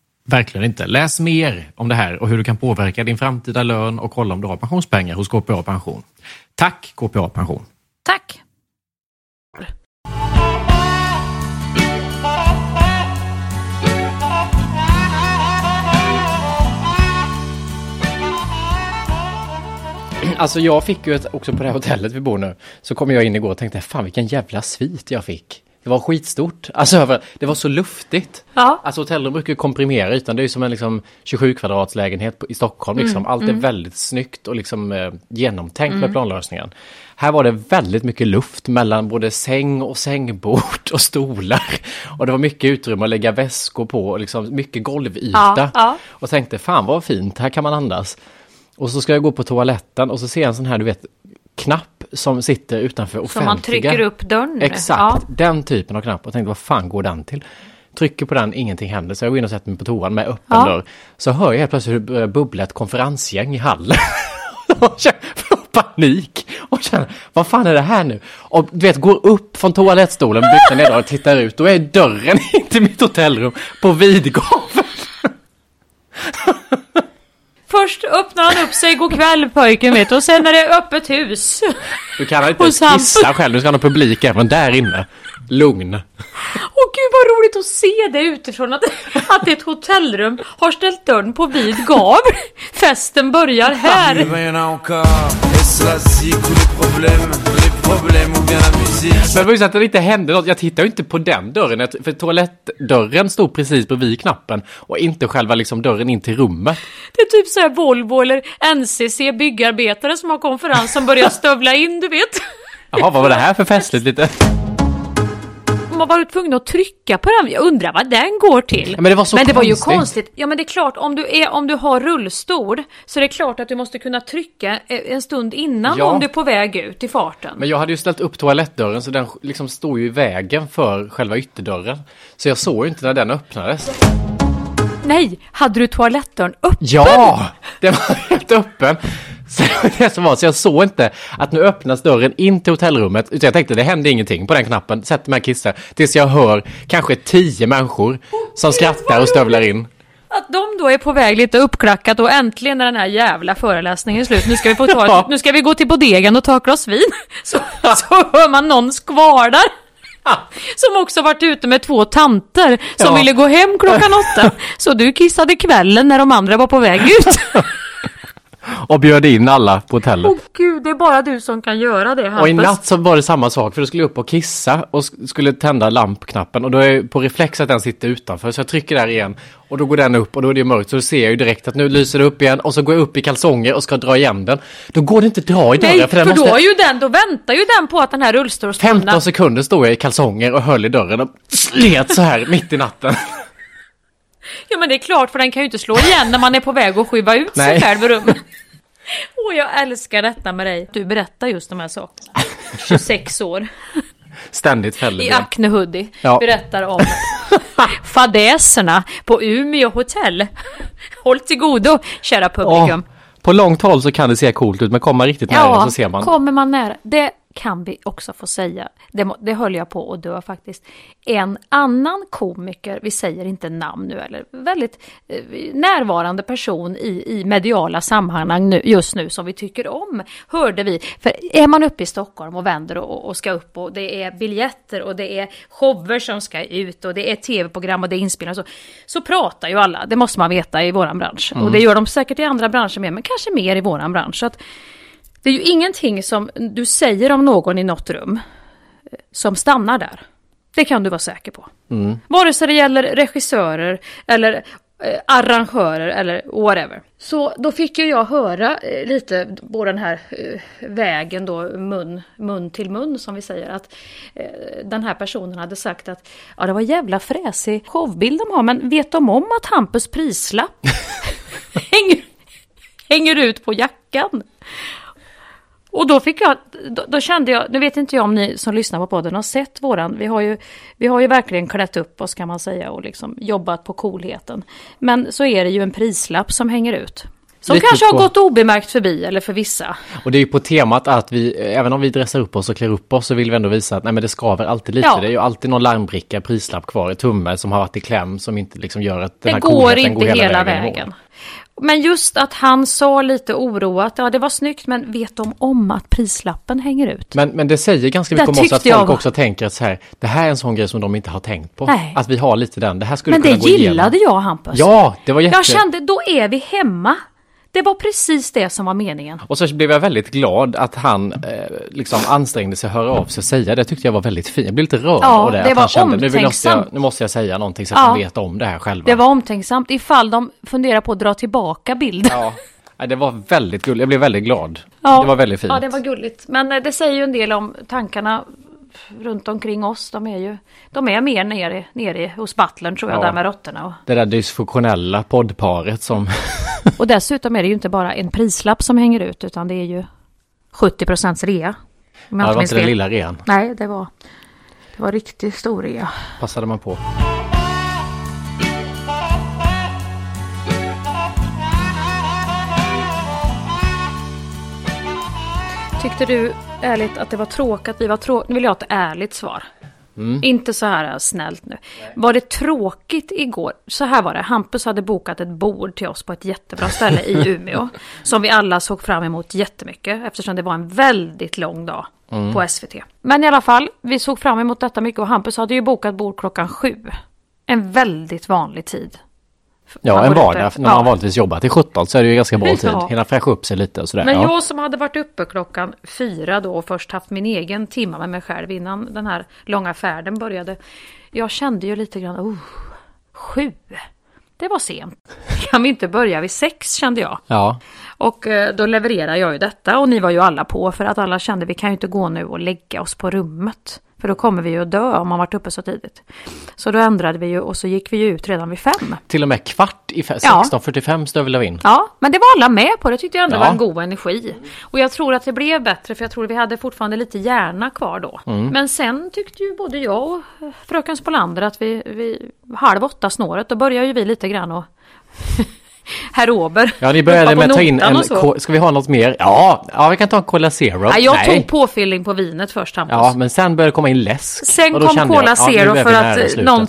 Verkligen inte. Läs mer om det här och hur du kan påverka din framtida lön och kolla om du har pensionspengar hos KPA Pension. Tack KPA Pension! Tack! Alltså jag fick ju ett, också på det här hotellet vi bor nu, så kom jag in igår och tänkte, fan vilken jävla svit jag fick. Det var skitstort. Alltså över- det var så luftigt. Ja. Alltså hotellrum brukar ju komprimera ytan. Det är ju som en liksom 27 kvadrats lägenhet i Stockholm. Liksom. Mm, Allt är mm. väldigt snyggt och liksom eh, genomtänkt med Mm. planlösningen. Här var det väldigt mycket luft mellan både säng och sängbord och stolar. Och det var mycket utrymme att lägga väskor på och liksom mycket golvyta. Ja, ja. Och tänkte, fan vad fint, här kan man andas. Och så ska jag gå på toaletten och så ser jag en sån här, du vet, knapp som sitter utanför offentliga. Som man trycker upp dörren. Exakt, Ja. den typen av knapp. Och tänkte, vad fan går den till? Trycker på den, ingenting händer. Så jag går in och sätter mig på toan med öppen Ja. dörr. Så hör jag helt plötsligt hur det börjar bubbla ett konferensgäng i hallen. Panik och känner, vad fan är det här nu? Och du vet, går upp från toalettstolen, byxorna neddragna och tittar ut. Då är dörren in till mitt hotellrum på vid gavel. Först öppnar han upp sig, god kväll pojken vet och sen är det öppet hus. Du kan inte kissa själv, du ska ha någon publik även där inne. Lugn. Åh gud vad roligt att se det utifrån att, att ett hotellrum har ställt dörren på vid gavel. Festen börjar här. Men det var ju så att det inte hände något. Jag tittade ju inte på den dörren. För toalettdörren stod precis bredvid knappen. Och inte själva liksom dörren in till rummet. Det är typ så här Volvo eller NCC byggarbetare som har konferens som börjar stövla in, du vet. Jaha, vad var det här för festligt lite? Man var ju tvungen att trycka på den. Jag undrar vad den går till. Ja, men det var så Men det var ju konstigt. konstigt. Ja men det är klart, om du, är, om du har rullstol så är det klart att du måste kunna trycka eh, en stund innan Ja. om du är på väg ut i farten. Men jag hade ju ställt upp toalettdörren så den liksom stod ju i vägen för själva ytterdörren. Så jag såg ju inte när den öppnades. Nej, hade du toalettdörren öppen? Ja! Den var helt öppen. Så det som var, så jag såg inte att nu öppnas dörren in till hotellrummet. Utan jag tänkte det hände ingenting på den knappen. Sätter mig och kissar. Tills jag hör kanske tio människor som skrattar och stövlar in. Att de då är på väg lite uppklackat och äntligen är den här jävla föreläsningen slut. Nu ska vi få ta Ja. nu ska vi gå till bodegan och ta ett glas vin. Så, så hör man någon skvardar. Som också varit ute med två tanter som Ja. ville gå hem klockan åtta. Så du kissade kvällen när de andra var på väg ut. Och bjöd in alla på hotellet. Åh gud, det är bara du som kan göra det Och i natt så var det samma sak, för då skulle jag upp och kissa och sk- skulle tända lampknappen och då är på reflex att den sitter utanför så jag trycker där igen och då går den upp och då är det mörkt så då ser jag ju direkt att nu lyser det upp igen och så går jag upp i kalsonger och ska dra igen den. Då går det inte att dra i dörren Nej, för, den då, är ju den, då väntar ju den på att den här rullstolsbundna... 15 sekunder stod jag i kalsonger och höll i dörren och slet så här mitt i natten. Ja men det är klart för den kan ju inte slå igen när man är på väg att skiva ut sig själv i rummet. Åh jag älskar detta med dig. Du berättar just de här sakerna. 26 år. Ständigt fäller I det. Acne Hoodie. Ja. Berättar om fadäserna på Umeå hotell. Håll till godo kära publikum. Åh, på långt håll så kan det se coolt ut men kommer man riktigt nära så ser man. kommer man nära. Det kan vi också få säga, det, det höll jag på att dö faktiskt, en annan komiker, vi säger inte namn nu, eller väldigt eh, närvarande person i, i mediala sammanhang nu, just nu som vi tycker om, hörde vi. För är man uppe i Stockholm och vänder och, och ska upp och det är biljetter och det är shower som ska ut och det är tv-program och det är inspelningar så, så pratar ju alla, det måste man veta i våran bransch. Och det gör de säkert i andra branscher med, men kanske mer i våran bransch. Så att, det är ju ingenting som du säger om någon i något rum eh, som stannar där. Det kan du vara säker på. Vare sig det gäller regissörer eller eh, arrangörer eller whatever. Så då fick ju jag höra eh, lite på den här eh, vägen då mun, mun till mun som vi säger att eh, den här personen hade sagt att ja det var jävla fräsig showbild de har men vet de om att Hampus prislapp hänger, hänger ut på jackan? Och då fick jag, då, då kände jag, nu vet inte jag om ni som lyssnar på podden har sett våran, vi har ju, vi har ju verkligen klätt upp oss kan man säga och liksom jobbat på coolheten. Men så är det ju en prislapp som hänger ut. Som Lite kanske har på- gått obemärkt förbi, eller för vissa. Och det är ju på temat att vi, även om vi dressar upp oss och klär upp oss så vill vi ändå visa att nej men det skaver alltid lite. Ja. Det är ju alltid någon larmbricka, prislapp kvar, i tumme som har varit i kläm som inte liksom gör att den Det här går inte går hela, i mål. vägen. Men just att han sa lite oroat, ja det var snyggt, men vet de om att prislappen hänger ut? Men, men det säger ganska mycket om oss att jag folk var- också tänker att så här, det här är en sån grej som de inte har tänkt på. Nej. Att vi har lite den, det här skulle Men kunna det gå igenom. gillade jag Hampus. Ja, det var jätte... Jag kände, då är vi hemma. Det var precis det som var meningen. Och så blev jag väldigt glad att han eh, liksom ansträngde sig att höra av sig och säga det. tyckte jag var väldigt fint. Jag blev lite rörd Ja, av det. det att var han kände, nu, vill måste jag, omtänksamt. nu måste jag säga någonting så att Ja. de vet om det här själva. Det var omtänksamt ifall de funderar på att dra tillbaka bilden. Ja, det var väldigt gulligt. Jag blev väldigt glad. Ja. Det var väldigt fint. Ja, det var gulligt. Men eh, det säger ju en del om tankarna runt omkring oss. De är ju de är mer nere, nere hos butlern tror jag, Ja. där med råttorna. Och, Det där dysfunktionella poddparet som... och dessutom är det ju inte bara en prislapp som hänger ut, utan det är ju 70 procents rea. Ja, det var inte den lilla rean. Nej, det var, det var riktigt stor rea. Passade man på. Tyckte du ärligt att det var tråkigt att vi var tråkiga? Nu vill jag ha ett ärligt svar. Mm. Inte så här snällt nu. Var det tråkigt igår? Så här var det. Hampus hade bokat ett bord till oss på ett jättebra ställe i Umeå. som vi alla såg fram emot jättemycket. Eftersom det var en väldigt lång dag Mm. på SVT. Men i alla fall, vi såg fram emot detta mycket. Och Hampus hade ju bokat bord klockan sju. En väldigt vanlig tid. Ja, en vardag. När man ja. vanligtvis jobbar till 17 så är det ju ganska bra tid. Ja. Hinna fräscha upp sig lite och sådär. Men ja. jag som hade varit uppe klockan fyra då och först haft min egen timma med mig själv innan den här långa färden började. Jag kände ju lite grann, oh, sju. Det var sent. Kan vi inte börja vid sex kände jag. ja. Och eh, då levererade jag ju detta och ni var ju alla på för att alla kände vi kan ju inte gå nu och lägga oss på rummet. För då kommer vi ju att dö om man varit uppe så tidigt. Så då ändrade vi ju och så gick vi ju ut redan vid fem. Till och med kvart i fe- Ja. 16.45 stövlade vi in. Ja, men det var alla med på. Det tyckte jag ändå Ja. var en god energi. Och jag tror att det blev bättre för jag tror vi hade fortfarande lite hjärna kvar då. Mm. Men sen tyckte ju både jag och fröken Spolander att vi, vi halv åtta snåret, då började ju vi lite grann och Herr Ober. Ja, ni började med att ta in en... Ska vi ha något mer? Ja, ja vi kan ta en Cola Zero. Nej, jag tog påfyllning på vinet först Hampus. Ja, men sen började det komma in läsk. Sen kom Cola ja, Zero vi för att någon,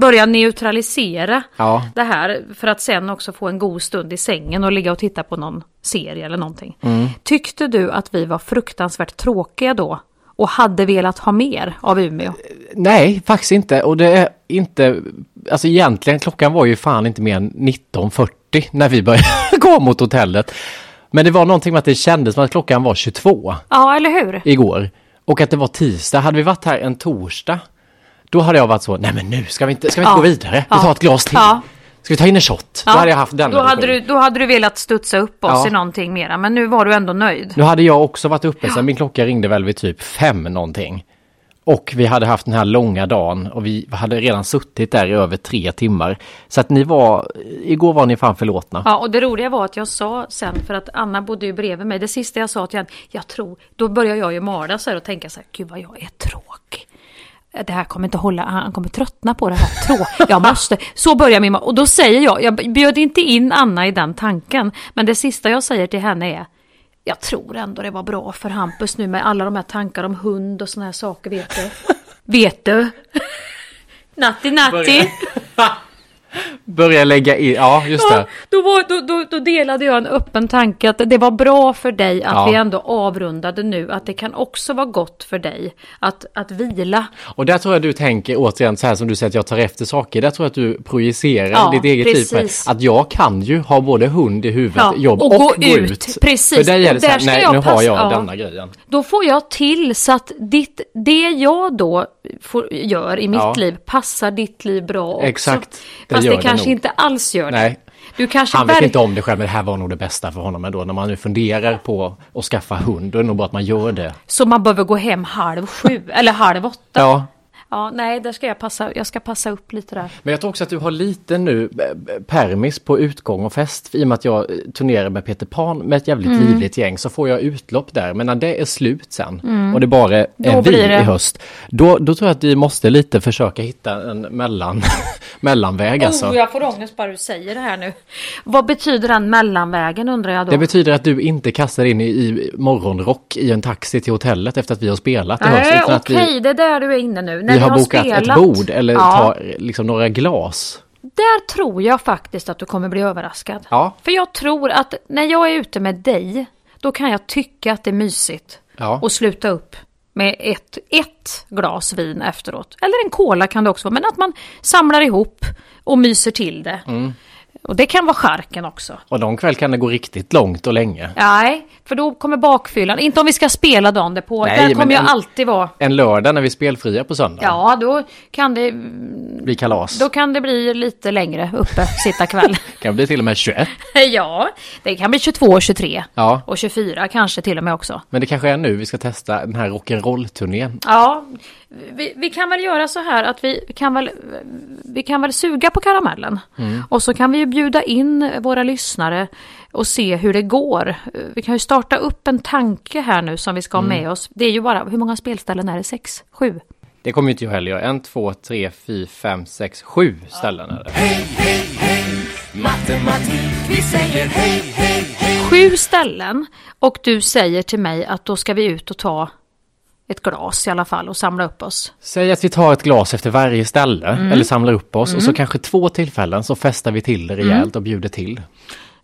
börja neutralisera Ja. det här. För att sen också få en god stund i sängen och ligga och titta på någon serie eller någonting. Mm. Tyckte du att vi var fruktansvärt tråkiga då? Och hade velat ha mer av Umeå? Nej, faktiskt inte. Och det är inte... Alltså egentligen, klockan var ju fan inte mer än 19.40 när vi började gå mot hotellet. Men det var någonting med att det kändes som att klockan var 22 Ja, eller hur? igår. Och att det var tisdag. Hade vi varit här en torsdag, då hade jag varit så, nej men nu ska vi inte, ska vi inte Ja. gå vidare. Vi Ja. tar ett glas till. Ja. Ska vi ta in en shot? Då hade jag haft den då hade, du, då hade du velat studsa upp oss Ja. i någonting mera, men nu var du ändå nöjd. Nu hade jag också varit uppe sen min klocka ringde väl vid typ fem någonting. Och vi hade haft den här långa dagen och vi hade redan suttit där i över tre timmar. Så att ni var, igår var ni fan förlåtna. Ja, och det roliga var att jag sa sen, för att Anna bodde ju bredvid mig, det sista jag sa till henne, jag tror, då börjar jag ju mala så här och tänka så här, gud vad jag är tråkig. Det här kommer inte hålla, han kommer tröttna på det här. Trå, jag måste, så börjar min ma- Och då säger jag, jag bjöd inte in Anna i den tanken, men det sista jag säger till henne är, jag tror ändå det var bra för Hampus nu med alla de här tankar om hund och såna här saker, vet du? vet du? Natti natti! Börja lägga in, ja just det. Ja, då, var, då, då, då delade jag en öppen tanke att det var bra för dig att Ja. vi ändå avrundade nu. Att det kan också vara gott för dig att, att vila. Och där tror jag du tänker återigen så här som du säger att jag tar efter saker. Där tror jag att du projicerar Ja, ditt eget liv. Att jag kan ju ha både hund i huvudet, Ja, jobb och och, gå gå ut. ut. Precis, För dig är och det så här, där nej nu har jag ja. denna grejen. Då får jag till så att ditt, det jag då får, gör i mitt Ja. liv passar ditt liv bra också. Exakt, det Fast det det kanske nog. inte alls gör det. Nej. Kanske Han vet inte om det själv, men det här var nog det bästa för honom ändå. När man nu funderar på att skaffa hund, då är det nog bra att man gör det. Så man behöver gå hem halv sju eller halv åtta. Ja, Ja, nej, där ska jag passa, jag ska passa upp lite där. Men jag tror också att du har lite nu eh, permis på utgång och fest. I och med att jag eh, turnerar med Peter Pan med ett jävligt Mm. livligt gäng så får jag utlopp där. Men när det är slut sen och det bara är Då vi i höst. Då, då tror jag att vi måste lite försöka hitta en mellan, mellanväg alltså. Oh, jag får ångest bara du säger det här nu. Vad betyder den mellanvägen undrar jag då? Det betyder att du inte kastar in i, i morgonrock i en taxi till hotellet efter att vi har spelat i höst. Nej, okej, vi, det är där du är inne nu. Vi har bokat spelat. ett bord eller ja, tar liksom några glas. Där tror jag faktiskt att du kommer bli överraskad. Ja. För jag tror att när jag är ute med dig, då kan jag tycka att det är mysigt. Ja. Och sluta upp med ett, ett glas vin efteråt. Eller en cola kan det också vara, men att man samlar ihop och myser till det. Mm. Och det kan vara charken också. Och någon kväll kan det gå riktigt långt och länge. Nej, för då kommer bakfyllan. Inte om vi ska spela dagen därpå. Nej, Där men kommer en- alltid vara. En lördag när vi är spelfria på söndag. Ja, då kan det, blir kalas. då kan det bli lite längre uppe, sitta kväll. Kan bli till och med 21. ja, det kan bli 22, 23 Ja, och 24 kanske till och med också. men det kanske är nu vi ska testa den här rock'n'roll-turnén. Ja, vi, vi kan väl göra så här att vi kan väl, vi kan väl suga på karamellen. Och så kan vi ju bjuda in våra lyssnare och se hur det går. Vi kan ju starta upp en tanke här nu som vi ska ha med oss. Det är ju bara, hur många spelställen är det? Sex? Sju? Det kommer ju inte jag heller göra. En, två, tre, fyra, fem, sex, sju ställen är det. Sju ställen och du säger till mig att då ska vi ut och ta ett glas i alla fall och samla upp oss. Säg att vi tar ett glas efter varje ställe Mm. eller samlar upp oss och så kanske två tillfällen så festar vi till det rejält och bjuder till.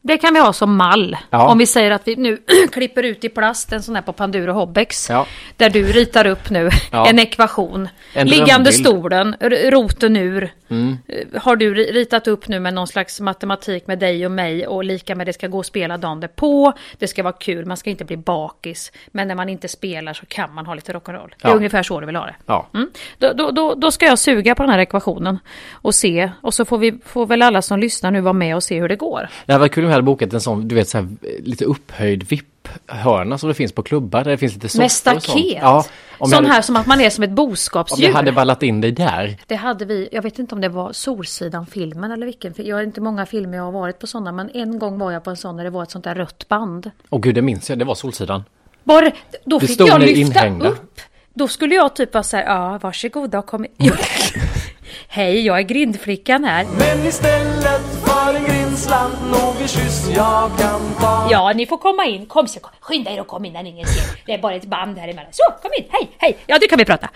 Det kan vi ha som mall. Ja. Om vi säger att vi nu klipper ut i plast en sån här på Panduro Hobbex. Ja. Där du ritar upp nu Ja. en ekvation. En Liggande drömbild. stolen, roten ur. Mm. Eh, Har du ri- ritat upp nu med någon slags matematik med dig och mig och lika med det ska gå och spela dagen på. Det ska vara kul, man ska inte bli bakis. Men när man inte spelar så kan man ha lite rock'n'roll. Det är ungefär så du vill ha det. Ja. Mm. Då, då, då, då ska jag suga på den här ekvationen och se. Och så får, vi, får väl alla som lyssnar nu vara med och se hur det går. Det varit kul om vi hade bokat en sån, du vet så här, lite upphöjd VIP-hörna som det finns på klubbar där det finns lite soffor Med staket? Ja, om Sån hade, här som att man är som ett om boskapsdjur. jag hade vallat in dig där. Det hade vi, jag vet inte om det var Solsidan-filmen eller vilken. Jag har inte många filmer jag har varit på sådana, men en gång var jag på en sån där det var ett sånt där rött band. Åh gud, det minns jag, det var Solsidan. Bara, då Det fick stod jag lyfta inhängda. upp. Då skulle jag typ vara så här, ja varsågoda och kom. Hej, jag är grindflickan här. Men istället för en grindslant någon kyss jag kan ta Ja, ni får komma in. Kom så, kom. skynda er och kom in när ingen ser. Det är bara ett band här emellan. Så, kom in. Hej, hej. Ja, nu kan vi prata.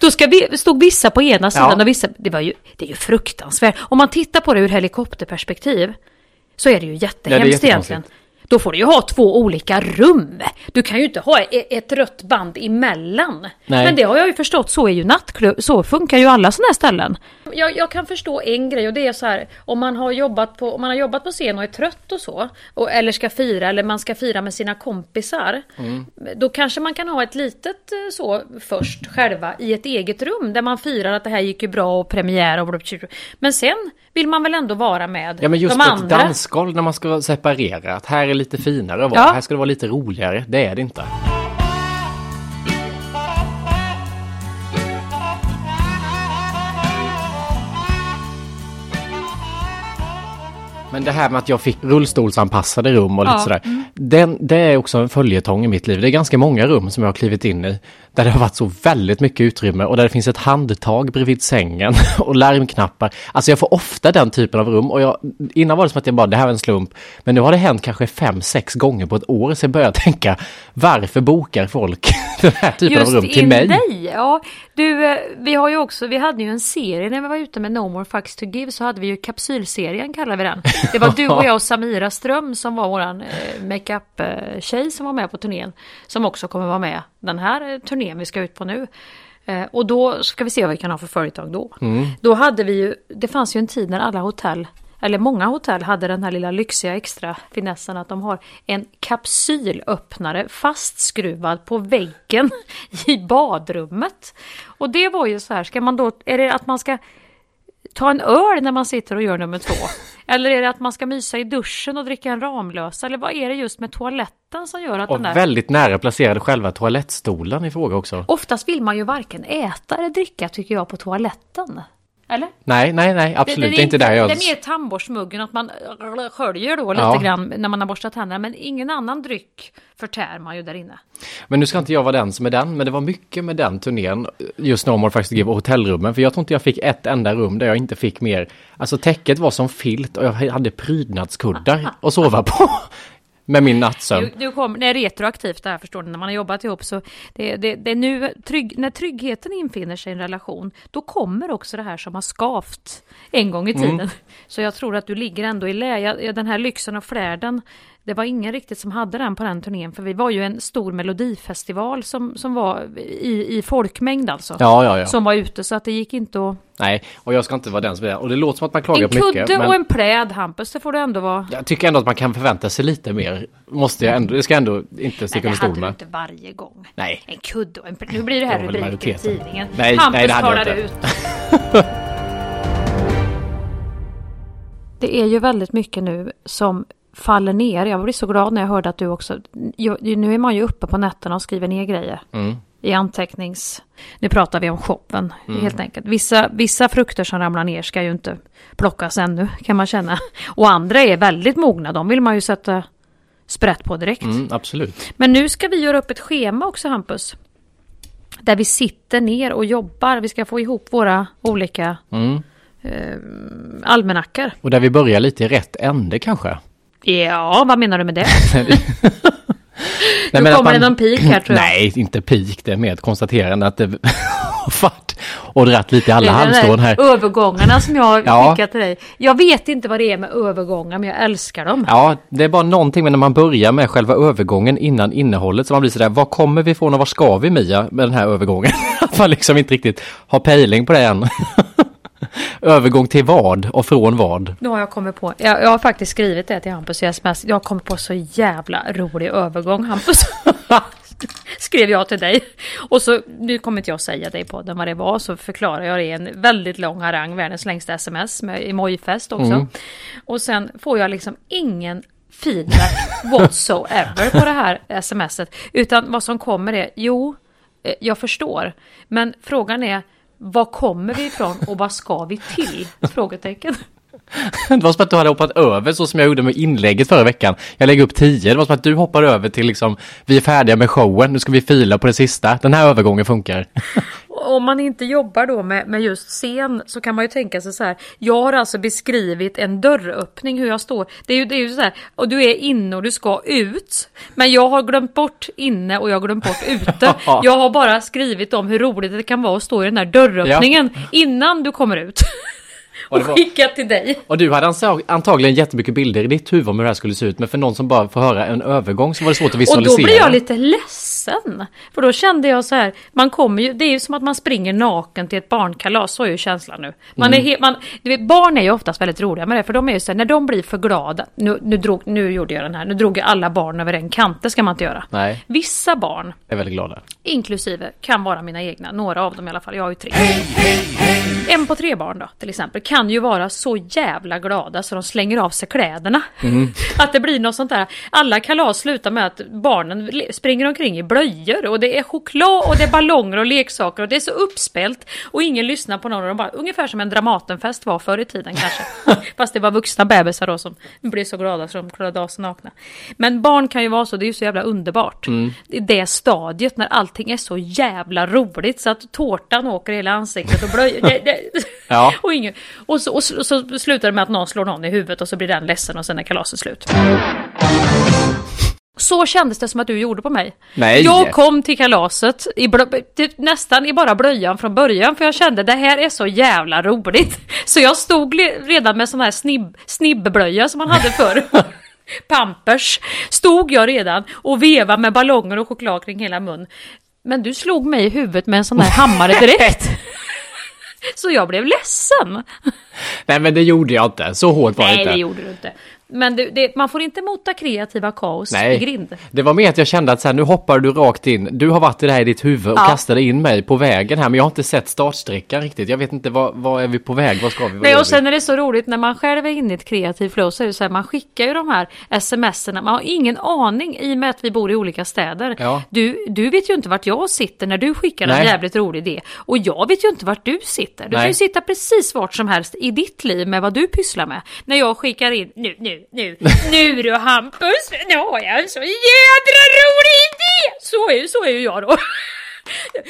Då ska vi, stod vissa på ena sidan Ja. och vissa... Det, var ju, det är ju fruktansvärt. Om man tittar på det ur helikopterperspektiv så är det ju jättehemskt jättekonstigt. egentligen. Då får du ju ha två olika rum. Du kan ju inte ha e- ett rött band emellan. Nej. Men det har jag ju förstått, så är ju nattklubb, så funkar ju alla sådana här ställen. Jag, jag kan förstå en grej och det är så här, om man har jobbat på, om man har jobbat på scen och är trött och så, och, eller ska fira, eller man ska fira med sina kompisar, då kanske man kan ha ett litet eh, så först själva i ett eget rum där man firar att det här gick ju bra och premiär och Men sen vill man väl ändå vara med Ja men just de ett andra. dansgolv när man ska separera, att här är lite finare att vara, Ja. här ska det vara lite roligare, det är det inte. Men det här med att jag fick rullstolsanpassade rum och lite Ja. sådär. den, det är också en följetong i mitt liv. Det är ganska många rum som jag har klivit in i där det har varit så väldigt mycket utrymme och där det finns ett handtag bredvid sängen och larmknappar. Alltså jag får ofta den typen av rum och jag, innan var det som att jag bara, det här är en slump. Men nu har det hänt kanske fem, sex gånger på ett år så jag börjar tänka, varför bokar folk den här typen Just av rum till mig? dig, ja. Du, eh, vi har ju också, vi hade ju en serie när vi var ute med No More Fucks To Give så hade vi ju kapsylserien kallar vi den. Det var du och jag och Samira Ström som var våran eh, makeup-tjej som var med på turnén. Som också kommer vara med den här eh, turnén vi ska ut på nu. Eh, och då ska vi se vad vi kan ha för företag då. Mm. Då hade vi ju, det fanns ju en tid när alla hotell eller många hotell hade den här lilla lyxiga extra finessen att de har en kapsylöppnare fastskruvad på väggen i badrummet. Och det var ju så här, ska man då, är det att man ska ta en öl när man sitter och gör nummer två? Eller är det att man ska mysa i duschen och dricka en Ramlösa? Eller vad är det just med toaletten som gör att Och den där... väldigt nära placerade själva toalettstolen i fråga också. Oftast vill man ju varken äta eller dricka tycker jag på toaletten. Eller? Nej, nej, nej, absolut. Det, är inte där jag... Det är mer tandborstmuggen, att man sköljer då lite Ja. grann när man har borstat tänderna. Men ingen annan dryck förtär man ju där inne. Men nu ska inte jag vara den som är den, men det var mycket med den turnén, just No More Facts Give och hotellrummen, för jag tror inte jag fick ett enda rum där jag inte fick mer. Alltså täcket var som filt och jag hade prydnadskuddar att sova på. Med min nattsömn. Nu, nu kom, det är retroaktivt det här förstår ni, när man har jobbat ihop så det, det, det är nu, trygg, när tryggheten infinner sig i en relation, då kommer också det här som har skavt en gång i tiden. Mm. Så jag tror att du ligger ändå i lä. Den här lyxen och flärden, det var ingen riktigt som hade den på den turnén, för vi var ju en stor melodifestival som, som var i, i folkmängd alltså. Ja, ja, ja. Som var ute, så att det gick inte att... Nej, och jag ska inte vara den som är Och det låter som att man klagar En på mycket. kudde men och en pläd, Hampus, det får du ändå vara. Jag tycker ändå att man kan förvänta sig lite mer. Måste jag ändå, det ska jag ändå inte sticka det under hade stol du med. inte varje gång. Nej. En kudde och en pläd. Nu blir det här Det rubriker i tidningen. Nej, Hampus nej, det hade jag talar inte. ut. Det är ju väldigt mycket nu som faller ner. Jag blir så glad när jag hörde att du också... Nu är man ju uppe på nätterna och skriver ner grejer. Mm. I antecknings... Nu pratar vi om shoppen Mm. helt enkelt. Vissa, vissa frukter som ramlar ner ska ju inte plockas ännu kan man känna. Och andra är väldigt mogna. De vill man ju sätta sprätt på direkt. Mm, absolut. Men nu ska vi göra upp ett schema också Hampus. Där vi sitter ner och jobbar. Vi ska få ihop våra olika Mm. eh, almanackor. Och där vi börjar lite i rätt ände kanske. Ja, vad menar du med det? Nej, Nu kommer det någon peak här, tror jag. Nej, inte peak. Det är mer ett konstaterande att det har varit och dratt lite i alla halmstrån här. Övergångarna som jag har Ja. skickat till dig. Jag vet inte vad det är med övergångar, men jag älskar dem. Ja, det är bara någonting med när man börjar med själva övergången innan innehållet så man blir sådär, var kommer vi ifrån och var ska vi Mia med den här övergången? Att man liksom inte riktigt har pejling på det än. Övergång till vad och från vad? Nu har jag kommit på, jag, jag har faktiskt skrivit det till Hampus i sms. Jag kommit på så jävla rolig övergång Hampus. Skrev jag till dig. Och så, nu kommer inte jag säga det i podden vad det var, så förklarar jag det i en väldigt lång harang, världens längsta sms med emojifest också. Mm. Och sen får jag liksom ingen feedback whatsoever på det här smset. Utan vad som kommer är, jo, eh, jag förstår. Men frågan är, var kommer vi ifrån och vad ska vi till? Frågetecken. Det var som att du hade hoppat över så som jag gjorde med inlägget förra veckan. Jag lägger upp tio. Det var som att du hoppar över till liksom, vi är färdiga med showen, nu ska vi fila på det sista. Den här övergången funkar. Om man inte jobbar då med, med just scen så kan man ju tänka sig så här. Jag har alltså beskrivit en dörröppning hur jag står. Det är ju, det är ju så här. Och du är inne och du ska ut. Men jag har glömt bort inne och jag har glömt bort ute. Jag har bara skrivit om hur roligt det kan vara att stå i den där dörröppningen innan du kommer ut. Och Och skickat till dig. Och du hade antagligen jättemycket bilder i ditt huvud om hur det här skulle se ut. Men för någon som bara får höra en övergång så var det svårt att Och visualisera. då blir jag lite ledsen. För då kände jag så här, man kommer ju, det är ju som att man springer naken till ett barnkalas, så är ju känslan nu. Man Mm. är man, du vet, barn är ju oftast väldigt roliga med det, för de är ju så här, när de blir för glada, nu, nu, drog, nu gjorde jag den här, nu drog jag alla barn över en kant, det ska man inte göra. Nej, Vissa barn, är väldigt glad där. inklusive, kan vara mina egna, några av dem i alla fall, jag har ju tre. Hej, hej, hej En på tre barn då, till exempel, kan ju vara så jävla glada så de slänger av sig kläderna. Mm. Att det blir något sånt där. Alla kalas slutar med att barnen springer omkring i blöjor och det är choklad och det är ballonger och leksaker och det är så uppspelt och ingen lyssnar på någon. Och de bara, ungefär som en Dramatenfest var förr i tiden kanske. Fast det var vuxna bebisar då som blev så glada så de klarade av sig nakna. Men barn kan ju vara så, det är ju så jävla underbart. Mm. I det stadiet när allting är så jävla roligt så att tårtan åker i hela ansiktet och blöjor. Ja. och, ingen, och, så, och, så, och så slutar det med att någon slår någon i huvudet och så blir den ledsen och sen är kalaset slut. Så kändes det som att du gjorde på mig. Nej. Jag kom till kalaset i typ nästan i bara blöjan från början för jag kände det här är så jävla roligt. Så jag stod redan med sån här snibb, snibbblöja som man hade förr. Pampers. Stod jag redan och vevade med ballonger och choklad kring hela mun. Men du slog mig i huvudet med en sån här hammare direkt. Så jag blev ledsen. Nej men det gjorde jag inte, så hårt var det Nej, inte. det gjorde du inte. Men det, det, man får inte mota kreativa kaos i grind. det var mer att jag kände att så här, nu hoppar du rakt in. Du har varit i det här i ditt huvud och Ja. kastade in mig på vägen här, men jag har inte sett startsträckan riktigt. Jag vet inte, vad, vad är vi på väg? Vad ska vi? Vad Nej, och sen vi? är det så roligt när man själv är inne i ett kreativt flow så är det så här, man skickar ju de här smserna, man har ingen aning i och med att vi bor i olika städer. Ja. Du, du vet ju inte vart jag sitter när du skickar en Nej. jävligt rolig idé. Och jag vet ju inte vart du sitter. Du kan Nej. ju sitta precis vart som helst i ditt liv med vad du pysslar med. När jag skickar in, nu, nu, nu, nu du Hampus, nu har jag en så jädra rolig idé! Så är, så är ju jag då.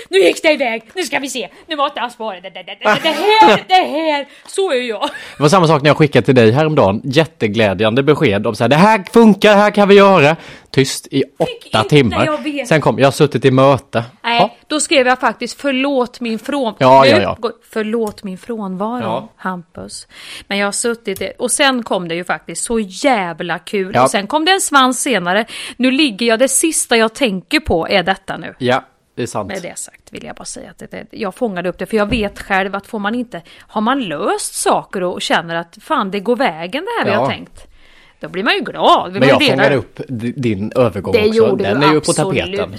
Nu gick det iväg, nu ska vi se, nu matar han spåret, det, det, det, det, här, det här, så är jag. Det var samma sak när jag skickade till dig häromdagen. Jätteglädjande besked om så här, det här funkar, det här kan vi göra. Tyst i åtta timmar. Sen kom, jag har suttit i möte. Nej, Ja. då skrev jag faktiskt förlåt min frånvaro. Ja, ja, ja. Förlåt min frånvaro, Ja. Hampus. Men jag har suttit i, och sen kom det ju faktiskt så jävla kul. Ja. Och sen kom det en svans senare. Nu ligger jag, det sista jag tänker på är detta nu. Ja, det är sant. Med det sagt vill jag bara säga att det, jag fångade upp det, för jag vet själv att får man inte, har man löst saker och känner att fan det går vägen det här vi Ja. har tänkt. Då blir man ju glad. Men jag fångade upp di- din övergång Det också. gjorde Den du är ju på absolut. tapeten.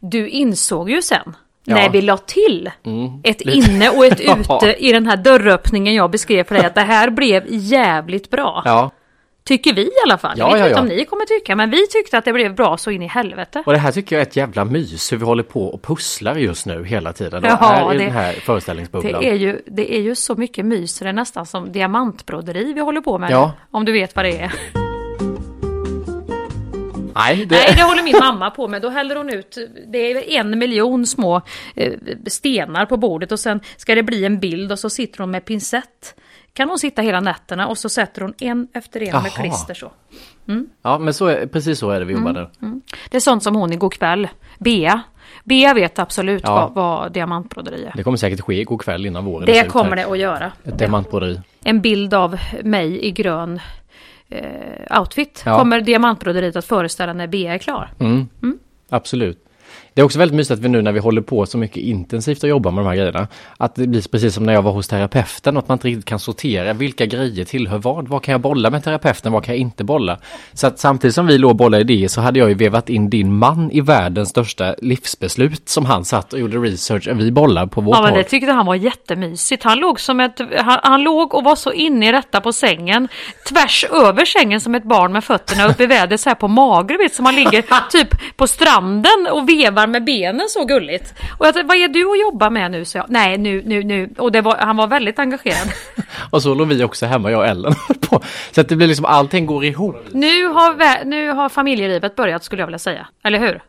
Du insåg ju sen, Ja. när vi la till Mm. ett Lite. inne och ett ute i den här dörröppningen jag beskrev för dig, att det här blev jävligt bra. Ja, Tycker vi i alla fall. Ja, jag vet ja, inte ja. om ni kommer tycka, men vi tyckte att det blev bra så in i helvete. och det här tycker jag är ett jävla mys hur vi håller på och pusslar just nu hela tiden. Ja, är i det- den här föreställningsbubblan. Det är, ju, det är ju så mycket mys, så det är nästan som diamantbroderi vi håller på med. Ja. Om du vet vad det är. Nej, det... Nej, det håller min mamma på med. Då häller hon ut, det är en miljon små eh, stenar på bordet och sen ska det bli en bild och så sitter hon med pincett. Kan hon sitta hela nätterna och så sätter hon en efter en med Jaha. klister så. Ja, men så är, precis så är det vi jobbar Mm, nu. Det är sånt som hon igår kväll, Bea. Bea vet absolut Ja. vad, vad diamantbroderi är. Det kommer säkert ske igår kväll innan våren Det kommer det att göra. Ett diamantbroderi. En bild av mig i grön eh, outfit Ja. kommer diamantbroderiet att föreställa när Bea är klar. Mm. Absolut. Det är också väldigt mysigt att vi nu när vi håller på så mycket intensivt och jobbar med de här grejerna, att det blir precis som när jag var hos terapeuten, att man inte riktigt kan sortera vilka grejer tillhör vad. Vad kan jag bolla med terapeuten, vad kan jag inte bolla? Så att samtidigt som vi låg och bollade idéer så hade jag ju vevat in din man i världens största livsbeslut som han satt och gjorde research och vi bollar på vårt Ja men det tyckte han var jättemysigt. Han låg, som ett, han, han låg och var så inne i detta på sängen. Tvärs över sängen som ett barn med fötterna upp i vädret så här på mage. du vet, Som han ligger typ på stranden och vevar med benen så gulligt. Och jag tänkte, vad är du och jobbar med nu? Så jag, nej nu, nu, nu. Och det var, han var väldigt engagerad. Och så låg vi också hemma, jag och Ellen. på. Så att det blir liksom, allting går ihop. nu, har, nu har familjelivet börjat skulle jag vilja säga. Eller hur?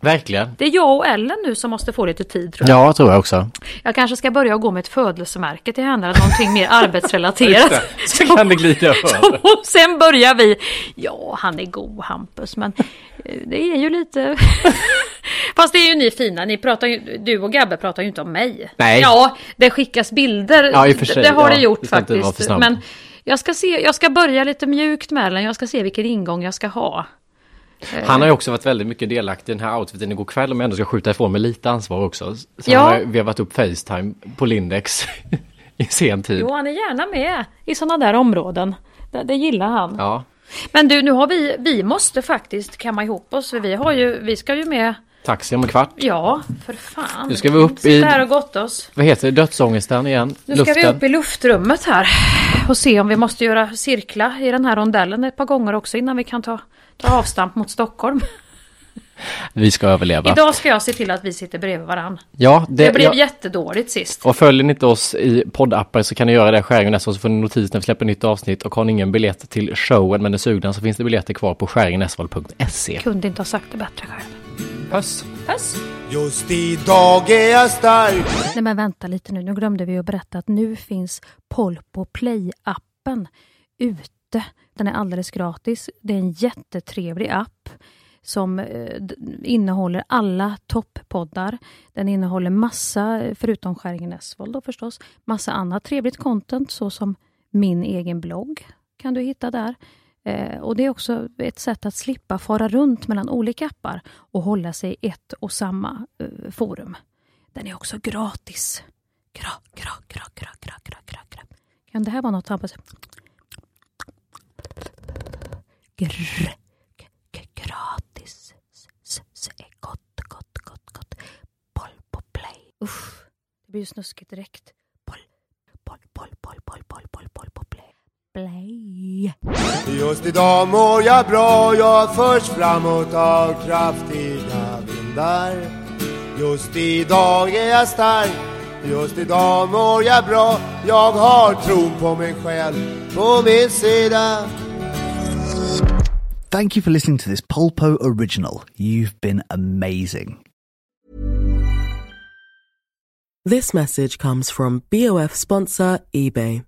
Verkligen. Det är jag och Ellen nu som måste få lite tid tror jag. Ja, tror jag också. Jag kanske ska börja gå med ett födelsemärke till henne, eller någonting mer arbetsrelaterat. Så kan det glida över. Och sen börjar vi, ja han är god Hampus men eh, det är ju lite... Fast det är ju ni fina, ni pratar ju, du och Gabbe pratar ju inte om mig. Nej. Ja, det skickas bilder, Ja, i och för sig, det har ja, det gjort det faktiskt. Men jag ska, se, jag ska börja lite mjukt med den, jag ska se vilken ingång jag ska ha. Han har ju också varit väldigt mycket delaktig i den här outfiten igår kväll om jag ändå ska skjuta ifrån mig lite ansvar också. Så Ja. han har vevat upp Facetime på Lindex i sen tid. Jo, han är gärna med i sådana där områden. Det, det gillar han. Ja. Men du, nu har vi, vi måste faktiskt kamma ihop oss, för vi har ju, vi ska ju med taxi om en kvart. Ja, för fan. Nu ska vi upp i- här och gotta oss. Vad heter det? Dödsångesten igen? Nu ska vi upp i luftrummet här och se om vi måste göra cirkla i den här rondellen ett par gånger också innan vi kan ta, ta avstamp mot Stockholm. Vi ska överleva. Idag ska jag se till att vi sitter bredvid varann. Ja, Det, det, blev ja. jättedåligt sist. Och följer ni inte oss i poddappar så kan ni göra det Skäringen nästa så får ni notis när vi släpper nytt avsnitt och har ni ingen biljett till showen men är sugna så finns det biljetter kvar på skäringnäsvold.se. Kunde inte ha sagt det bättre själv. Puss! Puss! Just idag är jag stark Nej men vänta lite nu, nu glömde vi att berätta att nu finns Polpo Play-appen ute. Den är alldeles gratis. Det är en jättetrevlig app som eh, innehåller alla topppoddar. Den innehåller massa, förutom Skäringen Esvold då förstås, massa annat trevligt content såsom min egen blogg kan du hitta där. Eh, och Det är också ett sätt att slippa fara runt mellan olika appar och hålla sig i ett och samma eh, forum. Den är också gratis. Gra, gra, gra, gra, gra, gra, gra, gra. Kan det här vara något Hampus? Grr, g-gratis. S- s- s- är gott, gott, gott, gott. Boll på play. Usch, det blir ju snuskigt direkt. Boll, boll, boll, boll, boll, boll, boll, boll på play. Play. Just idag mår jag bra, jag förs framåt av kraftiga vindar Just idag är jag stark, just idag mår jag bra Jag har tron på mig själv på min sida Thank you for listening to this Polpo original. You've been amazing. This message comes from BOF sponsor eBay.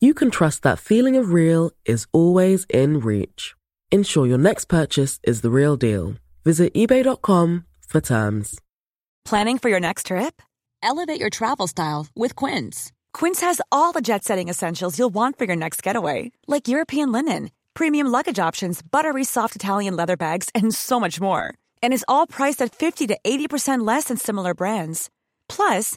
you can trust that feeling of real is always in reach. Ensure your next purchase is the real deal. Visit eBay.com for terms. Planning for your next trip? Elevate your travel style with Quince. Quince has all the jet setting essentials you'll want for your next getaway, like European linen, premium luggage options, buttery soft Italian leather bags, and so much more. And is all priced at 50 to 80% less than similar brands. Plus,